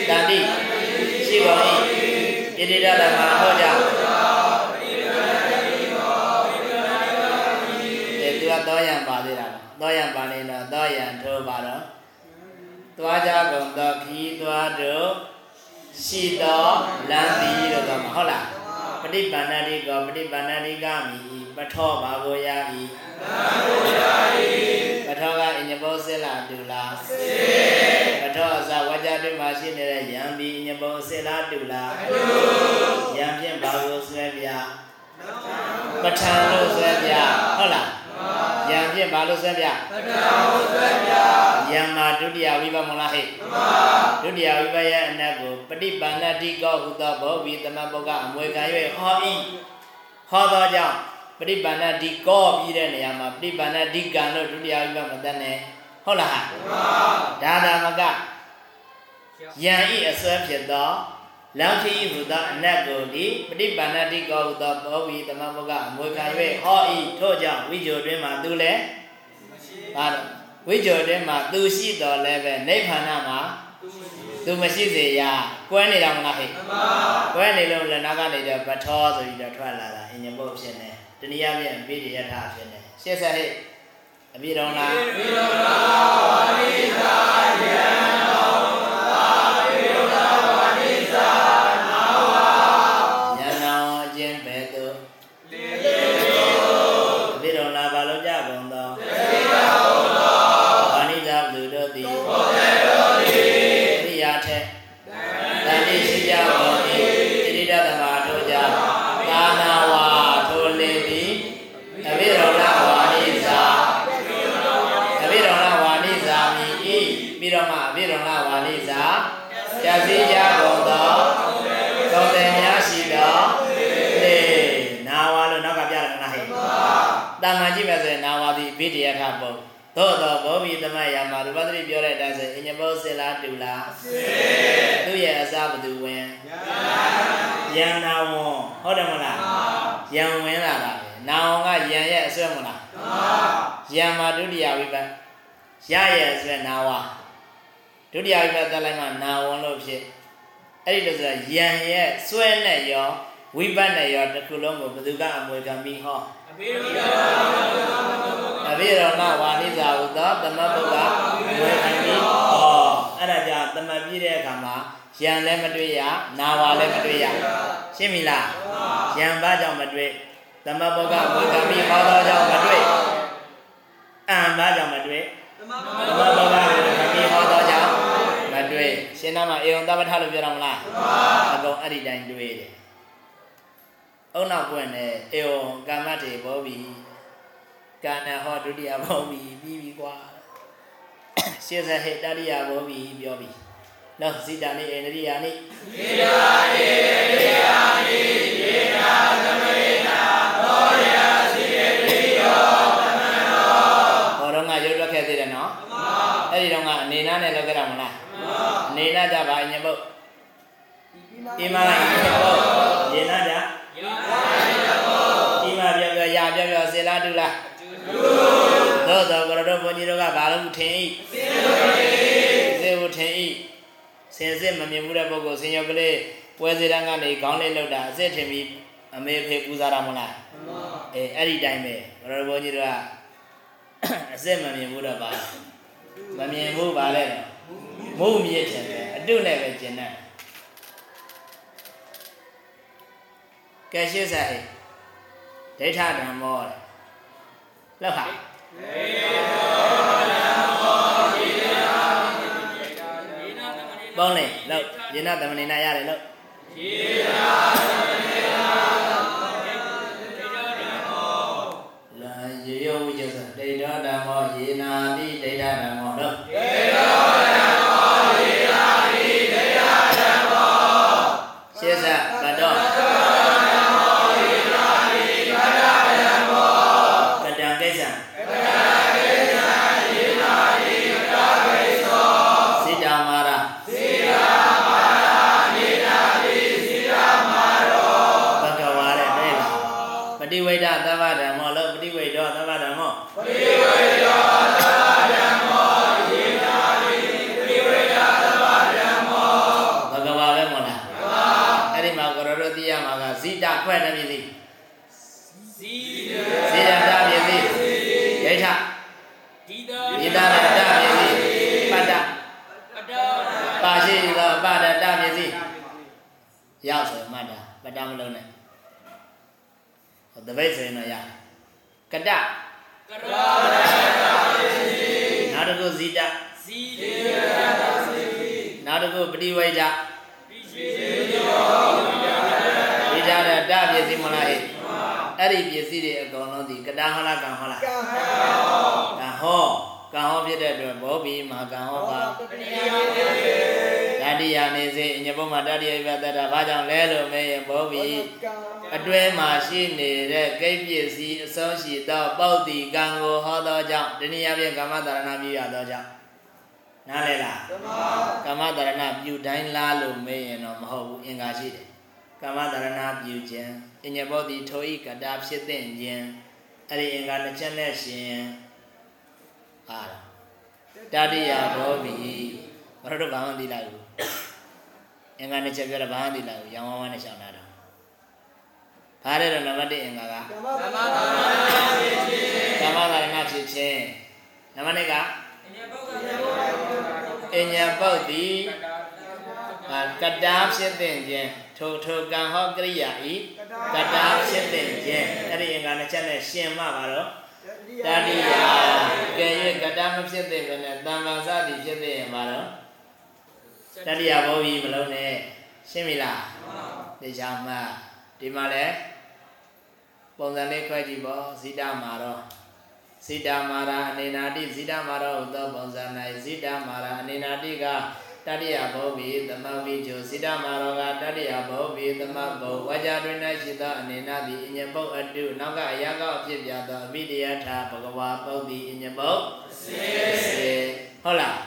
တတိရှိကုန်၏ဣတိရဓမ္မဟောကြ သွားကြကုန်တော့ခီးသွားတို့ရှိတော်လမ်းသည်လို့တော့မဟုတ်လားပฏิပန္နတိကောပฏิပန္နတိကမိပထောဘာကိုရ၏ပထောကအညဘောစစ်လာတူလားစစ်ပထောအစဝါကြတွင်မှာရှိနေတဲ့ယံဒီအညဘောစစ်လာတူလားယံဖြင့်ဘာကိုဆွဲပြပဋ္ဌာန်လို့ဆွဲပြဟုတ်လား ယံဖြင့်ဘာလို့ဆွဲပြ ပတ္တာကိုဆွဲပြ ယံမှာဒုတိယဝိပမလားဟဲ့ မှန်ပါ ဒုတိယဝိပယအနတ်ကိုပฏิပန္နတိကောဟုသောဘောဝီသမပုဂ္ဂအမွေခံ၍ဟော၏ဟောသောကြောင့်ပฏิပန္နတိကောပြီးတဲ့နေရာမှာပฏิပန္နတိကံလို့ဒုတိယဝိပမတတ်နဲ့ဟုတ်လားဟာ မှန်ပါ ဒါသာမကယံဤအစွဲဖြစ်သော လောင်ဖြစ်ဤဟုသောအနတ်ကိုဒီပฏิပန္နတိကောဟုသောဘောဝီသမပုဂ္ဂအမွေခံ၍ဟော၏ထို့ကြောင့်ဝိဇ္ဇိုတွင်မှာသူလည်းဘာလို့ဝိဇ္ဇိုတွင်မှာသူရှိတော်လည်းပဲနိဗ္ဗာန်မှာသူမရှိစေရကွဲနေတာမလားဟဲ့မှန်ပါကွဲနေလို့လည်းနောက်ကနေတော့ပထောဆိုပြီးတော့ထွက်လာတာအင်ညဘုတ်ဖြစ်နေတနည်းအားဖြင့်အပိရိယထဖြစ်နေရှင်းဆက်ဟဲ့အပိတော်လားဝိရောဓဝါရိသာယံ ဆိုအညဘောစေလားတူလားသူ့ရဲ့အစားဘသူဝင်ယန္နာဝံဟုတ်တယ်မလားယံဝင်လာတာပဲနာဝံကယံရဲ့အစွဲမလားယံမှာဒုတိယဝိပတ်ရရဲ့ဆိုရင်နာဝဒုတိယဝိပတ်တက်လိုက်မှနာဝံလို့ဖြစ်အဲ့ဒီလိုဆိုတာယံရဲ့စွဲနဲ့ရောဝိပတ်နဲ့ရောတစ်ခုလုံးကိုဘယ်သူကအမွေခံပြီးဟောအဘိဓမ္မာအဘိရောဏဝါနိဇာဟုသောသမတ်ပုဂ္ဂအမွေခံပြီးဟောအဲ့ဒါကြောင့်သမတ် ပြည့်တဲ့အခါမှာယံလည်းမတွေ့ရနာဝါလည်းမတွေ့ရရှင်းပြီလားယံဘာကြောင့်မတွေ့သမတ်ပုဂ္ဂအမွေခံပြီးဟောသောကြောင့်မတွေ့အံဘာကြောင့်မတွေ့သမမသမဘဘကိုခမီဟောတော့ကြောင့်မတွေ့ရှင်းနာမှာအေယုံတပ္ပထလို့ပြောတော့မလားအကုန်အဲ့ဒီတိုင်းတွေ့တယ်ဩအုံနောက်ပွင့်နေအေဝံကာမတေဘောဘီကာဏဟောဒုတိယဘောဘီပြီးပြီကွာရှေ့ဆက်ဟေတတိယဘောဘီပြောပြီ နော်စိတ္တနိအိန္ဒြိယာနိသေရာနိသေရာနိသေနာသမရိနာဘောရစီတေတိယောသမနောဟောတော့ငါရုပ်ထွက်ခဲ့သေးတယ်နော်အဲ့ဒီတော့ငါအနေနာနဲ့လောက်ကြတာမလားအနေနာကြပါအညဘုတ်အိမလိုက်အညဘုတ်ရေနာကြအိမပြောပြောရာပြောပြောစေလားတူလားသို့တော့ကရတော်ဘုန်းကြီးတို့ကဘာလို့ထင်ဤစေဝထင်ဤ စင်စစ်မမြင်ဘူးတဲ့ပုဂ္ဂိုလ်ဆင်ရုပ်ကလေးပွဲစီတန်းကနေခေါင်းလေးလောက်တာအစ်စ်ထင်ပြီးအမေဖေပူဇာတာမလားအေးအဲ့ဒီတိုင်းပဲကရတော်ဘုန်းကြီးတို့ကအစစ်မမြင်ဘူးတော့ပါမမြင်ဘူးပါလေတော့မုံမြင့်ချင်တယ်အတုနဲ့ပဲကျင်တယ်ကဲရှင်းစားဟဲ့ဒိဋ္ဌဓမ္မောတဲ့လောက်ဟာ ပေါင်းလေလောက်ယေနသမဏေနာရတယ်လောက်လာ ฏิဝိဒသဗ္ဗဓမ္မောလို့ပฏิဝိဒောသဗ္ဗဓမ္မောဘ ဒီကတ္တဟောလားကံဟောလားကံဟောကံဟောဖြစ်တဲ့အတွက်ဘောဘီမှာကံဟောပါတတိယနေစေအညဘုံမှာတတိယပြတ်တာဘာကြောင့်လဲလို့မေးရင်ဘောဘီအတွဲမှာရှိနေတဲ့ကိပ္ပစ္စည်းအဆုံးရှိသောပောက်တိကံကိုဟောသောကြောင့်တနည်းအားဖြင့်ကာမတရဏပြုရသောကြောင့်နားလဲလားကာမတရဏပြုတိုင်းလားလို့မေးရင်တော့မဟုတ်ဘူးအင်္ဂါရှိတယ်ကာမတရဏပြုခြင်းအညဘောတိထိုဤကတာဖြစ်တဲ့ခြင်း အဲ့ဒီအင်္ဂါတစ်ချက်နဲ့ရှင်ဟာတတိယဘောဘီဘာလို့တော့ဘာမှမသိလိုက်ဘူးအင်္ဂါနှစ်ချက်ပြောတာဘာမှမသိလိုက်ဘူးရောင်ဝါးဝါးနဲ့ရှောင်းတာတော့ဘာလဲတော့နံပါတ်1အင်္ဂါကသမ္မာသမ္မာဖြစ်ခြင်းကာမသာရဏဖြစ်ခြင်းနံပါတ်2ကအညပုဂ္ဂိုလ်ရဲ့အញ្ញပုတ်တိဟာကတာဖြစ်တဲ့ခြင်းထိုထိုကံဟောကရိယာဤ ကတာဖြစ်တဲ့ခြင်းအဲ့ဒီအင်္ဂါနှစ်ချက်နဲ့ရှင်မှပါတော့တတိယကဲ၍ကတာမဖြစ်တဲ့ဘယ်နဲ့တမ္မာစသည်ဖြစ်တဲ့ရင်ပါတော့တတိယဘောဘီမလုံးနဲ့ရှင်းပြီလားဒီချာမှဒီမှာလဲပုံစံလေးခွဲကြည့်ပေါ့ဇိတမာတော့ဇိတမာရာအနေနာတိဇိတမာရောဟူသောပုံစံ၌ဇိတမာရာအနေနာတိက တတိယဘောဘီသမဝိကျိုဇိတမာရောကတတိယဘောဘီသမဘုဝါကြတွင်၌ရှိသောအနေနာတိအညပုတ်အတုနောက်ကအရာကောက်အဖြစ်ပြသောအဘိဓိယထာဘဂဝါပုတ်တိအညပုတ်စေဟုတ်လား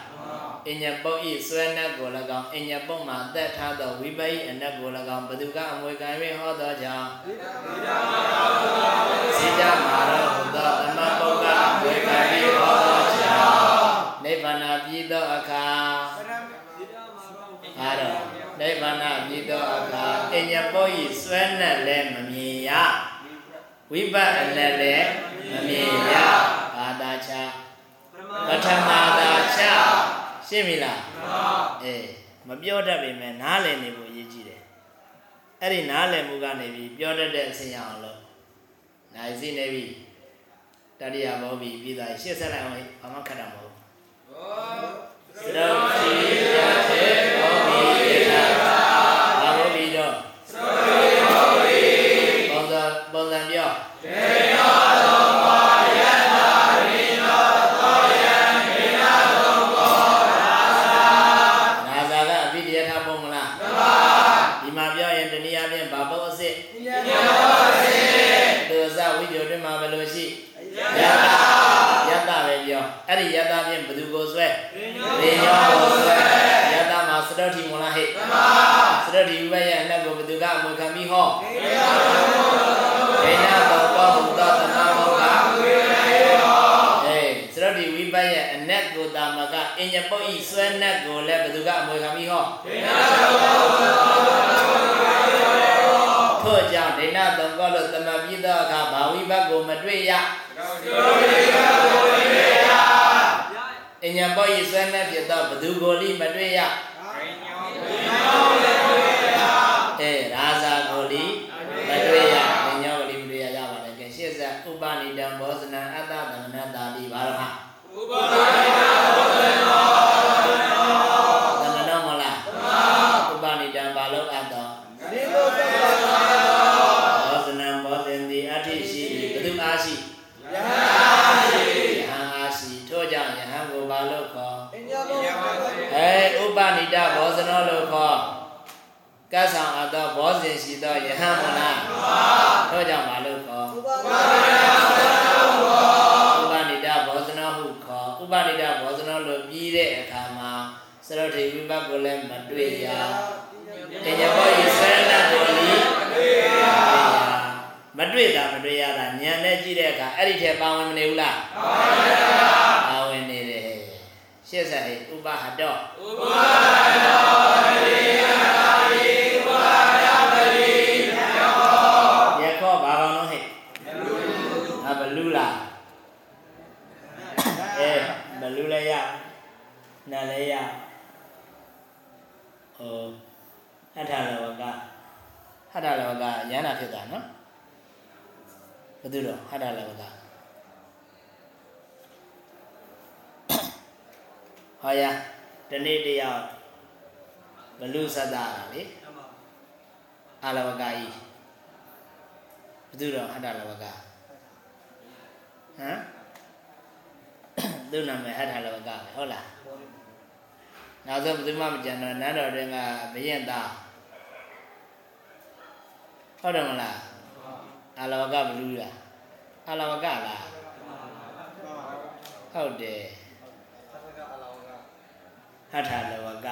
အညပုတ်ဤဆွဲနတ်ကို၎င်းအညပုတ်မှာသက်ထားသောဝိပယိအနတ်ကို၎င်းဘသူကအမွေခံ၍ဟောသောကြောင့်ဇိတမာရောဟူသောသမဘုကအမွေခံ၍ဟောသောကြောင့်နိဗ္ဗာန်ပြည်သောအခါ အားတော့နိဗ္ဗာန်ပြည်သောအခါအညပုတ်ဤဆွဲနတ်လည်းမမြင်ရဝိပဿနာလည်းမမြင်ရဘာသာချပထမသာချရှင်းပြီလားအေးမပြောတတ်ပေမဲ့နားလည်နေဖို့အရေးကြီးတယ်အဲ့ဒီနားလည်မှုကနေပြီးပြောတတ်တဲ့အဆင့်ရအောင်လို့နိုင်စီနေပြီတတိယဘောဘီပြီးသားရှေ့ဆက်လိုက်အောင်ဟိဘာမှခက်တာမဟုတ်ဘူးသရုပ်တိယထေဘောဘီဧက တုတ္တိဝိရဲ့အနက်ကိုဘယ်သူကအမွေခံပြီးဟောဒေနာဘောဘောဟုသောတနာမောကအေးစတုတ္တိဝိပရဲ့အနက်ကိုတာမကအင်ညပုတ်ဤဆွဲနက်ကိုလည်းဘယ်သူကအမွေခံပြီးဟောထို့ကြောင့်ဒိဋ္ဌသုံးကောလို့တမပြည့်သောအခါဘာဝိဘတ်ကိုမတွေ့ရအញ្ញဘောဤဆွဲနဲ့ဖြစ်သောဘသူကိုလိမတွေ့ရအဲ ရာဇာကိုလိမတွေ့ရအញ្ញောကိုလိမတွေ့ရရပါတယ်ကဲရှေ့ဆက်ဥပနိတံဘောဇနံအတ္တသမဏတာတိဘာရဟဥပနိတံဘောဇနံသမဏမလားဥပနိတံဘာလို့အပ်တော့ဘောဇနံဘောဇင်တိအဋ္ဌိရှိ၏ဘုသူအားရှိယဟန်အားရှိထို့ကြောင့်ယဟန်ကိုဘာလို့ခေါ်အဲဥပနိဒဘောဇနောလို့ခေါ်ကတ်ဆောင်အပ်သော ဘောဇင်ရှိသောယဟန်မလားထို့ကြောင့်ဘာလို့ခေါ်ဥပနိဒဘောဇနောဟုခေါ်ဥပနိဒဘောဇနောလို့ပြီးတဲ့အခါမှာစရုတ်ထေဝိပတ်ကိုလည်းမတွေ့ရတင်ညဘောဤဆရဏကိုလီမတွေ့တာမတွေ့ရတာညံနဲ့ကြည့်တဲ့အခါအဲ့ဒီထဲပါဝင်မနေဘူးလားပါဝင်နေတယ်ရှေ့ဆက်ဟိဥပဟတောယ လည်းရဟိုအထလဝကဟထလဝကရဟနာဖြစ်တာနော်ဘယ်သူတော့ဟထလဝကဟောရတနေ့တယောက်ဘလူသတ္တတာလေအာလဝကကြီးဘယ်သူတော့ဟထလဝကဟမ်သူ့နာမည်ဟထလဝကပဲဟုတ်လား နောက်ဆုံးဘယ်သူမှမကြံတော့နန်းတော်တွင်ကဘယင်သားဟုတ်တယ်မလားအာလဝကဘလူးလားအာလဝကလားဟုတ်တယ်ဟထလဝက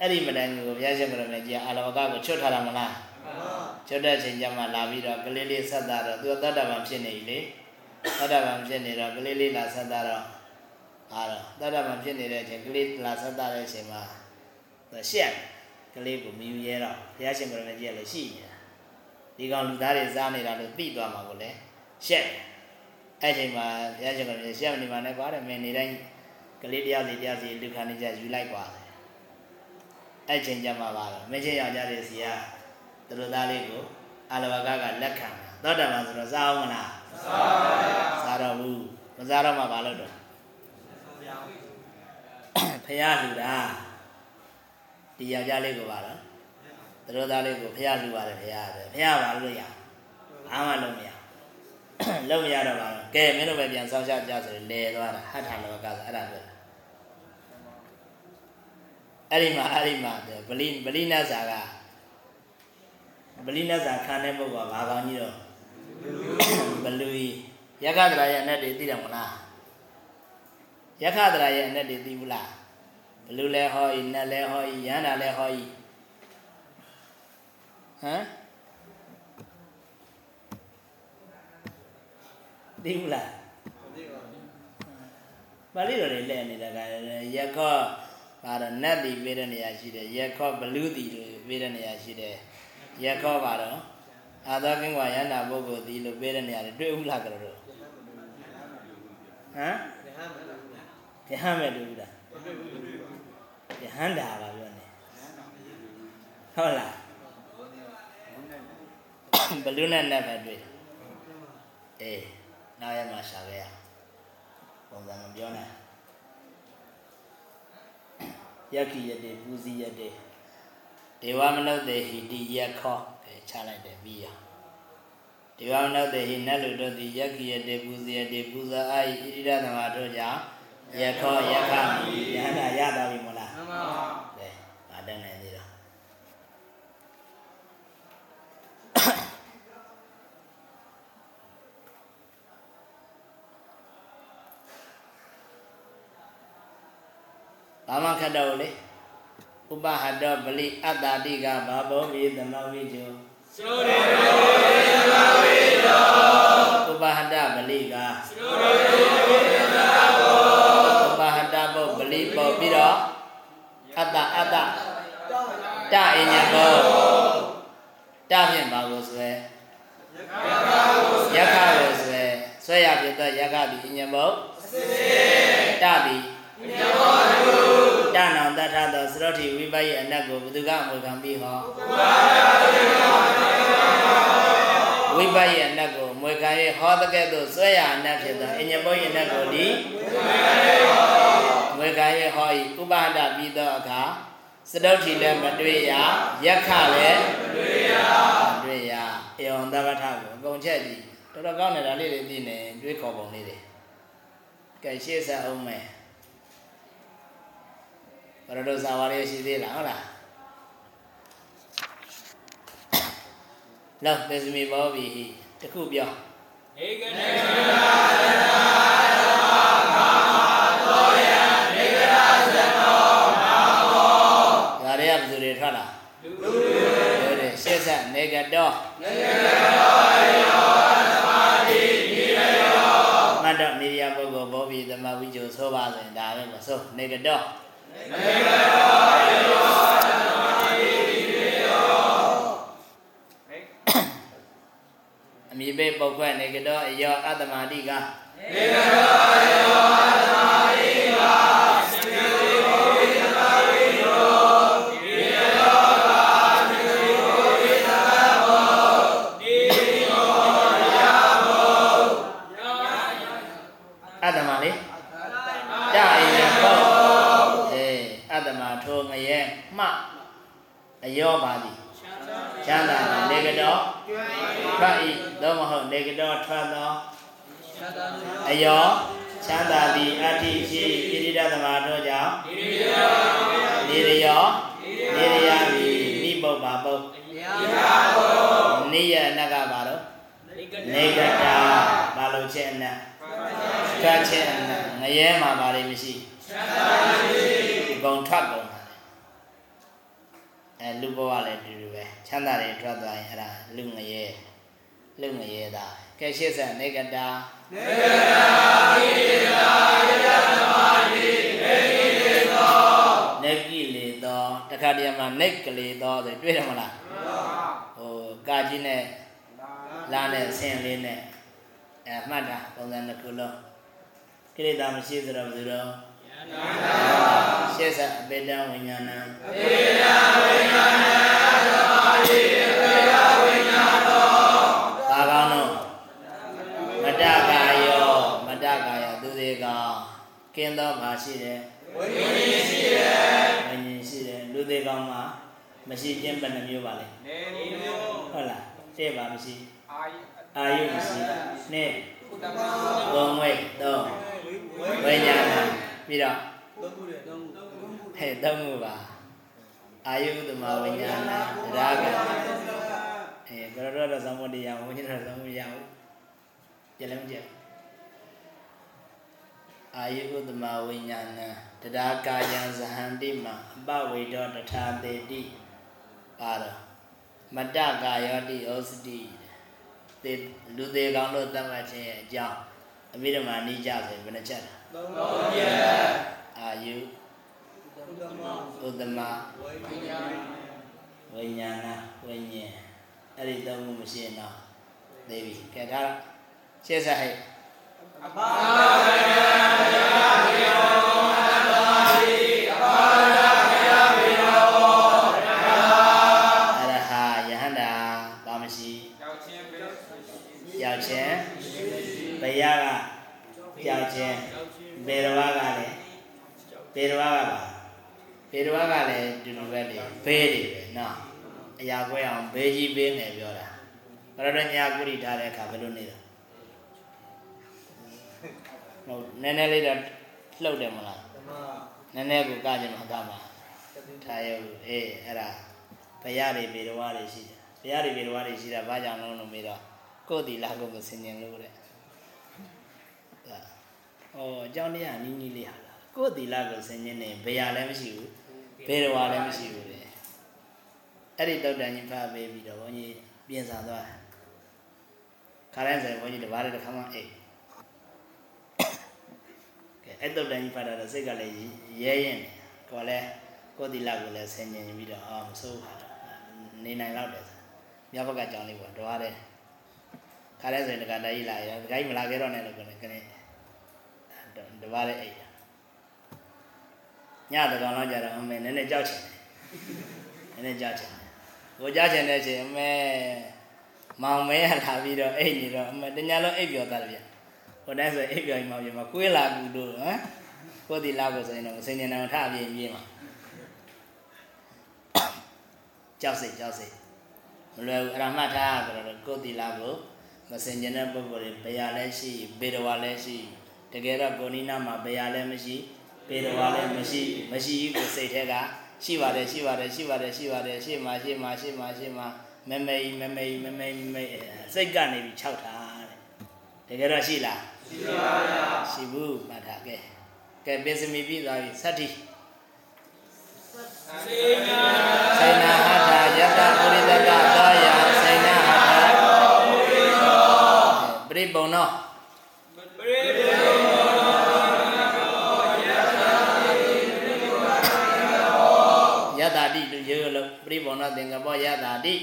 အဲ့ဒီမတိုင်ကိုဘုရားရှင်ကရမယ်ကြီးအာလဝကကိုချွတ်ထားတာမလားချွတ်တဲ့ချိန်ကျမှလာပြီးတော့ကလေးလေးဆက်တာတော့သူသတ္တဗံဖြစ်နေပြီလေသတ္တဗံဖြစ်နေတော့ကလေးလေးလာဆက်တာတော့ အားတော့သတ္တဗံဖြစ်နေတဲ့အချိန်ကလေးလာဆက်တာတဲ့အချိန်မှာသူရှက်ကလေးကိုမယူရဲတော့ဘုရားရှင်ကရမယ်ကြီးကလည်းရှိနေတာဒီကောင်လူသားတွေစားနေတာလို့သိသွားမှာကိုလည်းရှက်အဲ့ချိန်မှာဘုရားရှင်ကရမယ်ရှက်နေမှာနဲ့ကွာတဲ့မင်းနေတိုင်းကလေးတရားစီတရားစီလူခံနေကြယူလိုက်ကွာအဲ့ချိန်ကျမှပါတော့မင်းချင်းယောက်ျားတွေစီကသူတို့သားလေးကိုအာလဝကကလက်ခံသောတာပန်ဆိုတော့စားအောင်မလားစားတော့ဘူးမစားတော့မှဘာလုပ်တော့ ဖះလှူတာဒီယောက်ျားလေးကိုပါတော့သူတို့သားလေးကိုဖះလှူပါတယ်ဖះတယ်ဖះပါလို့ရဘာမှလုပ်မရလုပ်မရတော့ပါတော့ကဲမင်းတို့ပဲပြန်ဆောင်းချကြဆိုရင်လဲသွားတာဟထလောကဆိုအဲ့ဒါပဲအဲ့ဒီမှာအဲ့ဒီမှာဗလိဗလိနတ်ဇာကဗလိနတ်ဇာခံတဲ့ပုဂ္ဂိုလ်ကဘာကောင်းကြီးတော့ဘလူကြီးယက္ခဒရာရဲ့အနက်တွေသိတယ်မလားယက္ခဒရာရဲ့အနက်တွေသိဘူးလားဘ လူလဲဟောဤနတ်လဲဟောဤရဟန္တာလဲဟောဤဟမ်သိဘူးလားပါဠိတော်တွေလဲနေတာကယက္ခပါတော့နတ်တီပေးတဲ့နေရာရှိတယ်ယက္ခဘလူတီလို့ပေးတဲ့နေရာရှိတယ်ယက္ခပါတော့အာသောကင်းကွာယန္တာပုဂ္ဂိုလ်တီလို့ပေးတဲ့နေရာတွေတွေ့ဦးလားကြတော့ဟမ်ယဟန်မဲ့တွေ့ဦးလား ယဟန်တာပါပြောနေဟုတ်လားဘလူနဲ့နတ်ပဲတွေ့အေးနောက်ရမှာရှာခဲ့ရပုံစံမပြောနဲ့ယက္ခိယတေပူဇိယတေဒေဝမနုဿေဟိတိယခောကဲချလိုက်တယ်ပြီးရဒီကောင်နောက်တဲ့ဟိနတ်လူတို့သည်ယက္ခိယတေပူဇေယတေပူဇာအာဣဣရသမတို့ကြောင့်ယခောယခမိယန္တာရတာပြီမလားမှန်ပါ ကဲဗာတန်းနေသေးတော့ဘာမှခတ်တော့လေဥပဟတောပလိအတ္တာတိကဘာဘောဝိသမဝိကျောသုရေသမဝေတောဥပဟတပလိကသုရေသမဘောဥပဟတပုတ်ပလိပေါ်ပြီးတော့ အတ္တအတ္တတအညဘောတဖြင့်ဘာကိုဆွဲယက္ခကိုဆွဲဆွဲရဖြစ်သောယက္ခသည်အညဘောတသည်တနောင်တထသောသရတိဝိပယအနတ်ကိုဘုသူကအမွေခံပြီးဟောဝိပယအနတ်ကိုအမွေခံ၍ဟောတဲ့ကဲ့သို့ဆွဲရအနတ်ဖြစ်သောအညဘောယအနတ်ကိုဒီဝေ ခံ၍ဟော၏ဥပါဒပြီးသောအခါစတုထီလည်းမတွေ့ရယက္ခလည်းမတွေ့ရမတွေ့ရအေဝံသဗ္ဗထကိုအကုန်ချက်ကြည့်တော်တော်ကောင်းတယ်ဒါလေးတွေသိနေတွေးခေါ်ပုံလေးတွေကဲရှေ့ဆက်အောင်မယ်ဘရဒုဇာဝါရရှိသေးလားဟုတ်လားလောက်သေသမီဘောဘီတခုပြောဧကနေဒါ ဆက်နေကတော့မတ်တော့နေရပုဂ္ဂိုလ်ဘောဘီသမဝိကျိုဆိုပါဆိုရင်ဒါပဲမဆိုနေကတော့အမိဘေပုတ်ခွဲ့နေကတော့အယောအတ္တမတိကအ အယောပါသည်ချမ်းသာတယ်နေကတော့ထွက်ဤသို့မဟုတ်နေကတော့ထွက်သောအယောချမ်းသာသည်အတ္တိရှိဣတိဒသမတို့ကြောင့်နေရယောနေရယမီနိပုပ္ပါပုတ်နိယအနကပါတော့ဧကနေကတာဘာလို့ချက်အနကတ်ချက်အနငရဲမှာပါလိမ့်မရှိဂုံထွက်ကုန်ပါလေ အဲလူဘဝလည်းတူတူပဲချမ်းသာတယ်ထွက်သွားရင်အဲ့ဒါလူငရဲလူငရဲတာကဲရှေ့ဆက်နေကတာနေကိလေသောတခါတည်းမှာနေကလေသောဆိုတွေ့တယ်မလားဟိုကာကြီးနဲ့လာနဲ့ဆင်းလေးနဲ့အဲမှတ်တာပုံစံတစ်ခုလုံးကိလေသာမရှိသတော့ဘူးတော့ ရှေ့ဆက်အပေတံဝိညာဏံအပေတံဝိညာဏံသမာဓိအပေတံဝိညာဏောဘာကောင်းတော့မတကာယောမတကာယောသူတွေကကင်းသောဘာရှိတယ်ဝိညာဉ်ရှိတယ်လူသေးကောင်းမှာမရှိခြင်းဘယ်နှမျိုးပါလဲနေမျိုးဟုတ်လားတဲ့ပါမရှိအာယအာယုမရှိနဲ့ဥဒ္ဓမဘုံဝိသုံးဝိညာဏ ပြီးတော့ဟဲ့သုံးခုပါအာယုသမဝိညာဏတရားကအဲဘရရတော့သမုဒိယဝိညာဉ်တော့သမုဒိယကြလည်းမကြအာယုသမဝိညာဏတရားကာယံဇဟန္တိမအပဝေဒောတထာတေတိပါတော့မတ္တကာယောတိဩစတိသေလူသေးကောင်းတို့တတ်မှတ်ခြင်းရဲ့အကြောင်းအဘိဓမ္မာနိကြဆိုရင်ဘယ်နှချက်လဲ အာယုဥဒ္ဓမဝိညာဏဝိညာဉ်အဲ့ဒီသုံးခုမရှိရင်တော့သိပြီကဲဒါရှေ့ဆက်ဟဲ့အရဟာယဟန္တာပါမရှိရောက်ချင်းပဲယောက်ချင်းဘယကယောက် ချင်းဘေရဝကလည်းဘေရဝကပါဘေရဝကလည်းဒီလိုပဲလေဘေးတွေပဲနော်အရာခွဲအောင်ဘေးကြီးပေးငယ်ပြောတာဘယ်တော့ညာကုရိထားတဲ့အခါဘယ်လိုနေတာဟုတ်နည်းနည်းလေးတော့လှုပ်တယ်မလားနည်းနည်းကိုကကြမှာကမှာထားရုပ်အေးအဲ့ဒါဘုရားတွေဘေတော်ဝါတွေရှိတယ်ဘုရားတွေဘေတော်ဝါတွေရှိတာဘာကြောင့်လုံးလို့မေးတော့ကိုယ်တီလာကိုမစင်ញင်လို့တဲ့ဒါ ဩအကြောင်းတရားနီးနီးလေးဟာလားကိုယ်တီလာကိုစင်ញင်နေဘုရားလည်းမရှိဘူးဘေတော်ဝါလည်းမရှိဘူးတဲ့အဲ့ဒီတုတ်တန်ကြီးဖတ်ပေးပြီးတော့ဘုန်းကြီးပြင်ဆင်သွားတယ်ခါတိုင်းဆိုဘုန်းကြီးတပါးတည်းတစ်ခါမှအိတ်ကဲအဲ့တုတ်တန်ကြီးဖတ်တာတော့စိတ်ကလည်းရဲရင်တယ်ကိုယ်လည်းကိုယ်တီလာကိုလည်းဆင်ញင်ပြီးတော့အော်မစိုးပါတော့နေနိုင်တော့တယ်မြတ်ဘက်ကကြောင်းလေးပေါ့တော့ရတယ်ခါတိုင်းဆိုရင်တကတည်းလာရတကယ်မလာခဲ့တော့နဲ့လို့ကိုယ်လည်းက နေတပါးလည်းအိတ်ညတကောင်တော့ကြတော့အမေနည်းနည်းကြောက်ချင်တယ်နည်းနည်းကြောက်ချင်တယ်ကိုကြောက်ချင်တဲ့အချိန်အမေမောင်မဲရလာပြီးတော့အိတ်နေတော့အမေတညာလုံးအိတ်ပြောသားတယ်ဗျဟိုတိုင်းဆိုအိတ်ပြောရင်မောင်ပြမှာကွေးလာကူလို့ဟမ်ကိုယ်ဒီလာကိုဆိုရင်တော့စင်ញံအောင်ထအပြင်းပြင်းမှာကြောက်စိတ်ကြောက်စိတ်မလွယ်ဘူးအဲ့ဒါမှတ်ထားကြတော့ကိုယ်ဒီလာကိုမစင်ញံတဲ့ပုဂ္ဂိုလ်တွေဘယ်ရလဲရှိဘေဒဝါလဲရှိ တကယ်တော့ကိုနိနာမှာဘယ်ရလဲမရှိဘေဒဝါလည်းမရှိမရှိကိုစိတ်ထဲကရှိပါတယ်ရှိပါတယ်ရှိပါတယ်ရှိပါတယ်ရှိမှရှိမှရှိမှရှိမှမမေမမေမမေမမေစိတ်ကနေပြီး၆ထားတဲ့တကယ်တော့ရှိလားရှိပါဗျာရှိဘူးမှတ်ထားခဲ့ကဲပစ္စမီပြီးသွားပြီသတ္တိစိနာဟထာယတပုရိသကသောယစိနာဟထာပရိပုံနော တတိလူရေလို့ပရိပုံနောသင်္ကပောယတတိ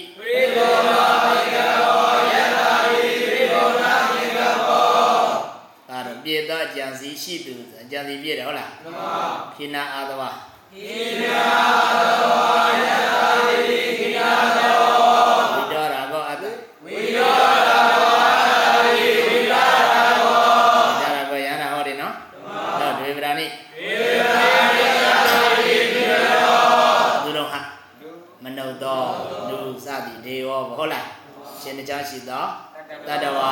ဒါတော့ပြေသောအကြံစီရှိသူအကြံစီပြည့်တယ်ဟုတ်လားမှန်ပါခိနာအာသဝခိနာအာသဝယတာတိ ကြားရှိသောတတဝါ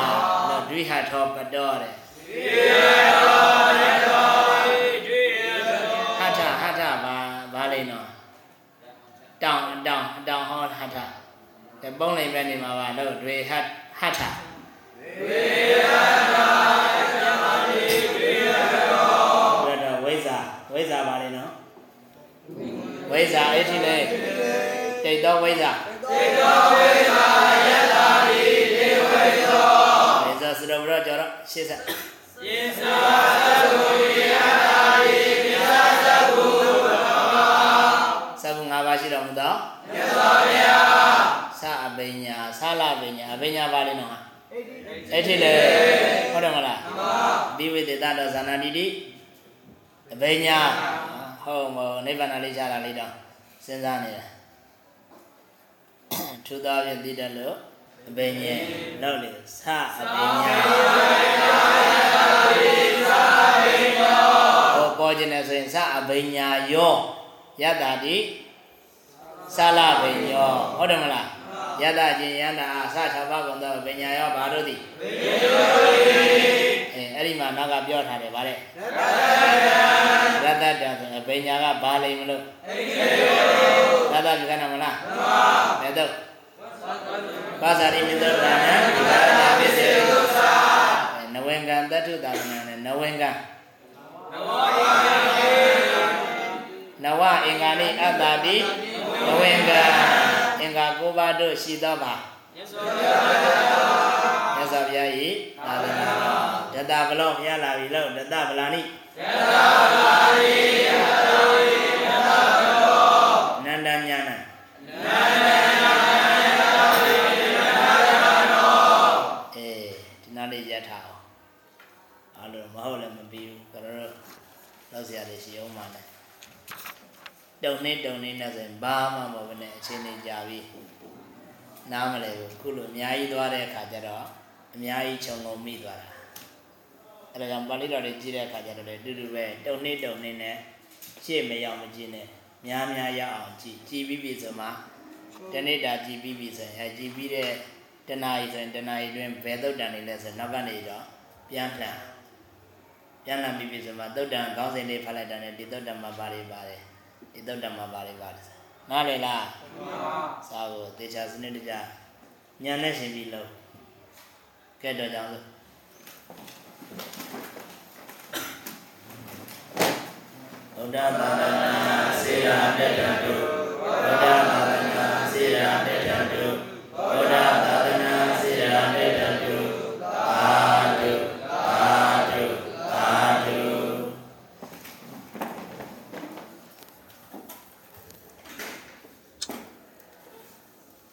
လို့ဒွိဟထောပတောတဲ့ဟထဟထဘာဘာလိမ့်တော့တောင်အတောင်အတောင်ဟောဟထကဲပုံးလိမ့်ပဲနေမှာပါလို့တွေဟဟထတွေဟထတွေဟထဝိဇာဝိဇာဘာလိမ့်နော်ဝိဇာအဲ့ဒီလေတိတ်တော့ဝိဇာတိတ်တော့ဝိဇာယ ဝိဇာစရဝရကြတော့ရှေ့ဆက်သဗ္ဗငါးပါးရှိတော်မူသောမြတ်စွာဘုရားသအပညာသလပညာအပညာပါလိမ့်နော်ဟာအဲ့ဒီလေဟုတ်တယ်မလားမှန်ပါဒီဝိသေတတော်ဇာနာတိတိအပညာဟုတ်မောနိဗ္ဗာန်လေးချတာလေးတော့စဉ်းစားနေတာထူသောဖြင့်သိတတ်လို့ အပညာလောက်လေသအပညာဟောပေါ်ခြင်းနဲ့ဆိုရင်သအပညာယောယတ္တာတိသလပင်ယောဟုတ်တယ်မလားယတ္တခြင်းယန္တာအစ၆ပါးကုန်သောပညာယောဘာတို့သည်ပညာယောအဲအဲ့ဒီမှာနောက်ကပြောထားတယ်ဗါတဲ့ရတ္တတံဆိုရင်ပညာကဘာလိမ့်မလို့ရတ္တပြကနာမလားမှန်ပါဘယ်တော့ ပါဇာတိမိတ္တရာဏဒီကာရဏပိစေသုသာနဝေကံတတ္ထုတာနာနဲ့နဝေကံနဝအင်္ဂါနိအတ္တာတိနဝေကံအင်္ဂါ၉ပါးတို့ရှိသောပါမြတ်စွာဘုရားမြတ်စွာဘုရားဤသာသနာတော်ဒတဗလောဘုရားလာပြီလို့ဒတဗလာနိဒတဗလာနိ ရှိအောင်ပါနဲ့တုံနေတုံနေနဲ့ဆိုရင်ဘာမှမဟုတ်ဘဲနဲ့အချင်းလေးကြာပြီနားမလဲဘူးခုလိုအများကြီးသွားတဲ့အခါကျတော့အများကြီးခြုံငုံမိသွားတာအဲဒါကြောင့်ပါဠိတော်တွေကြည့်တဲ့အခါကျတော့လေတူတူပဲတုံနေတုံနေနဲ့ရှေ့မရောက်မကြည့်နဲ့များများရအောင်ကြည့်ကြည်ပြီးပြီဆိုမှတနေ့တာကြည်ပြီးပြီဆိုရင်အဲကြည်ပြီးတဲ့တနာရီဆိုရင်တနာရီတွင်ဘယ်သုတ်တန်နေလဲဆိုရင်နောက်ကနေတော့ပြန်လှန် ပြန်လှန်ပြီးပြီဆိုမှသုတ်တန်ခေါင်းစဉ်လေးဖတ်လိုက်တာနဲ့ဒီသုတ်တန်မှာပါတွေပါတယ်ဒီသုတ်တန်မှာပါတွေပါတယ်နားလေလားစာကိုတေချာစနစ်တကျညံနဲ့ရှင်ပြီးလို့ကဲတော့ကြောင်းလို့ဘုဒ္ဓသာသနာစေရာတက်တာ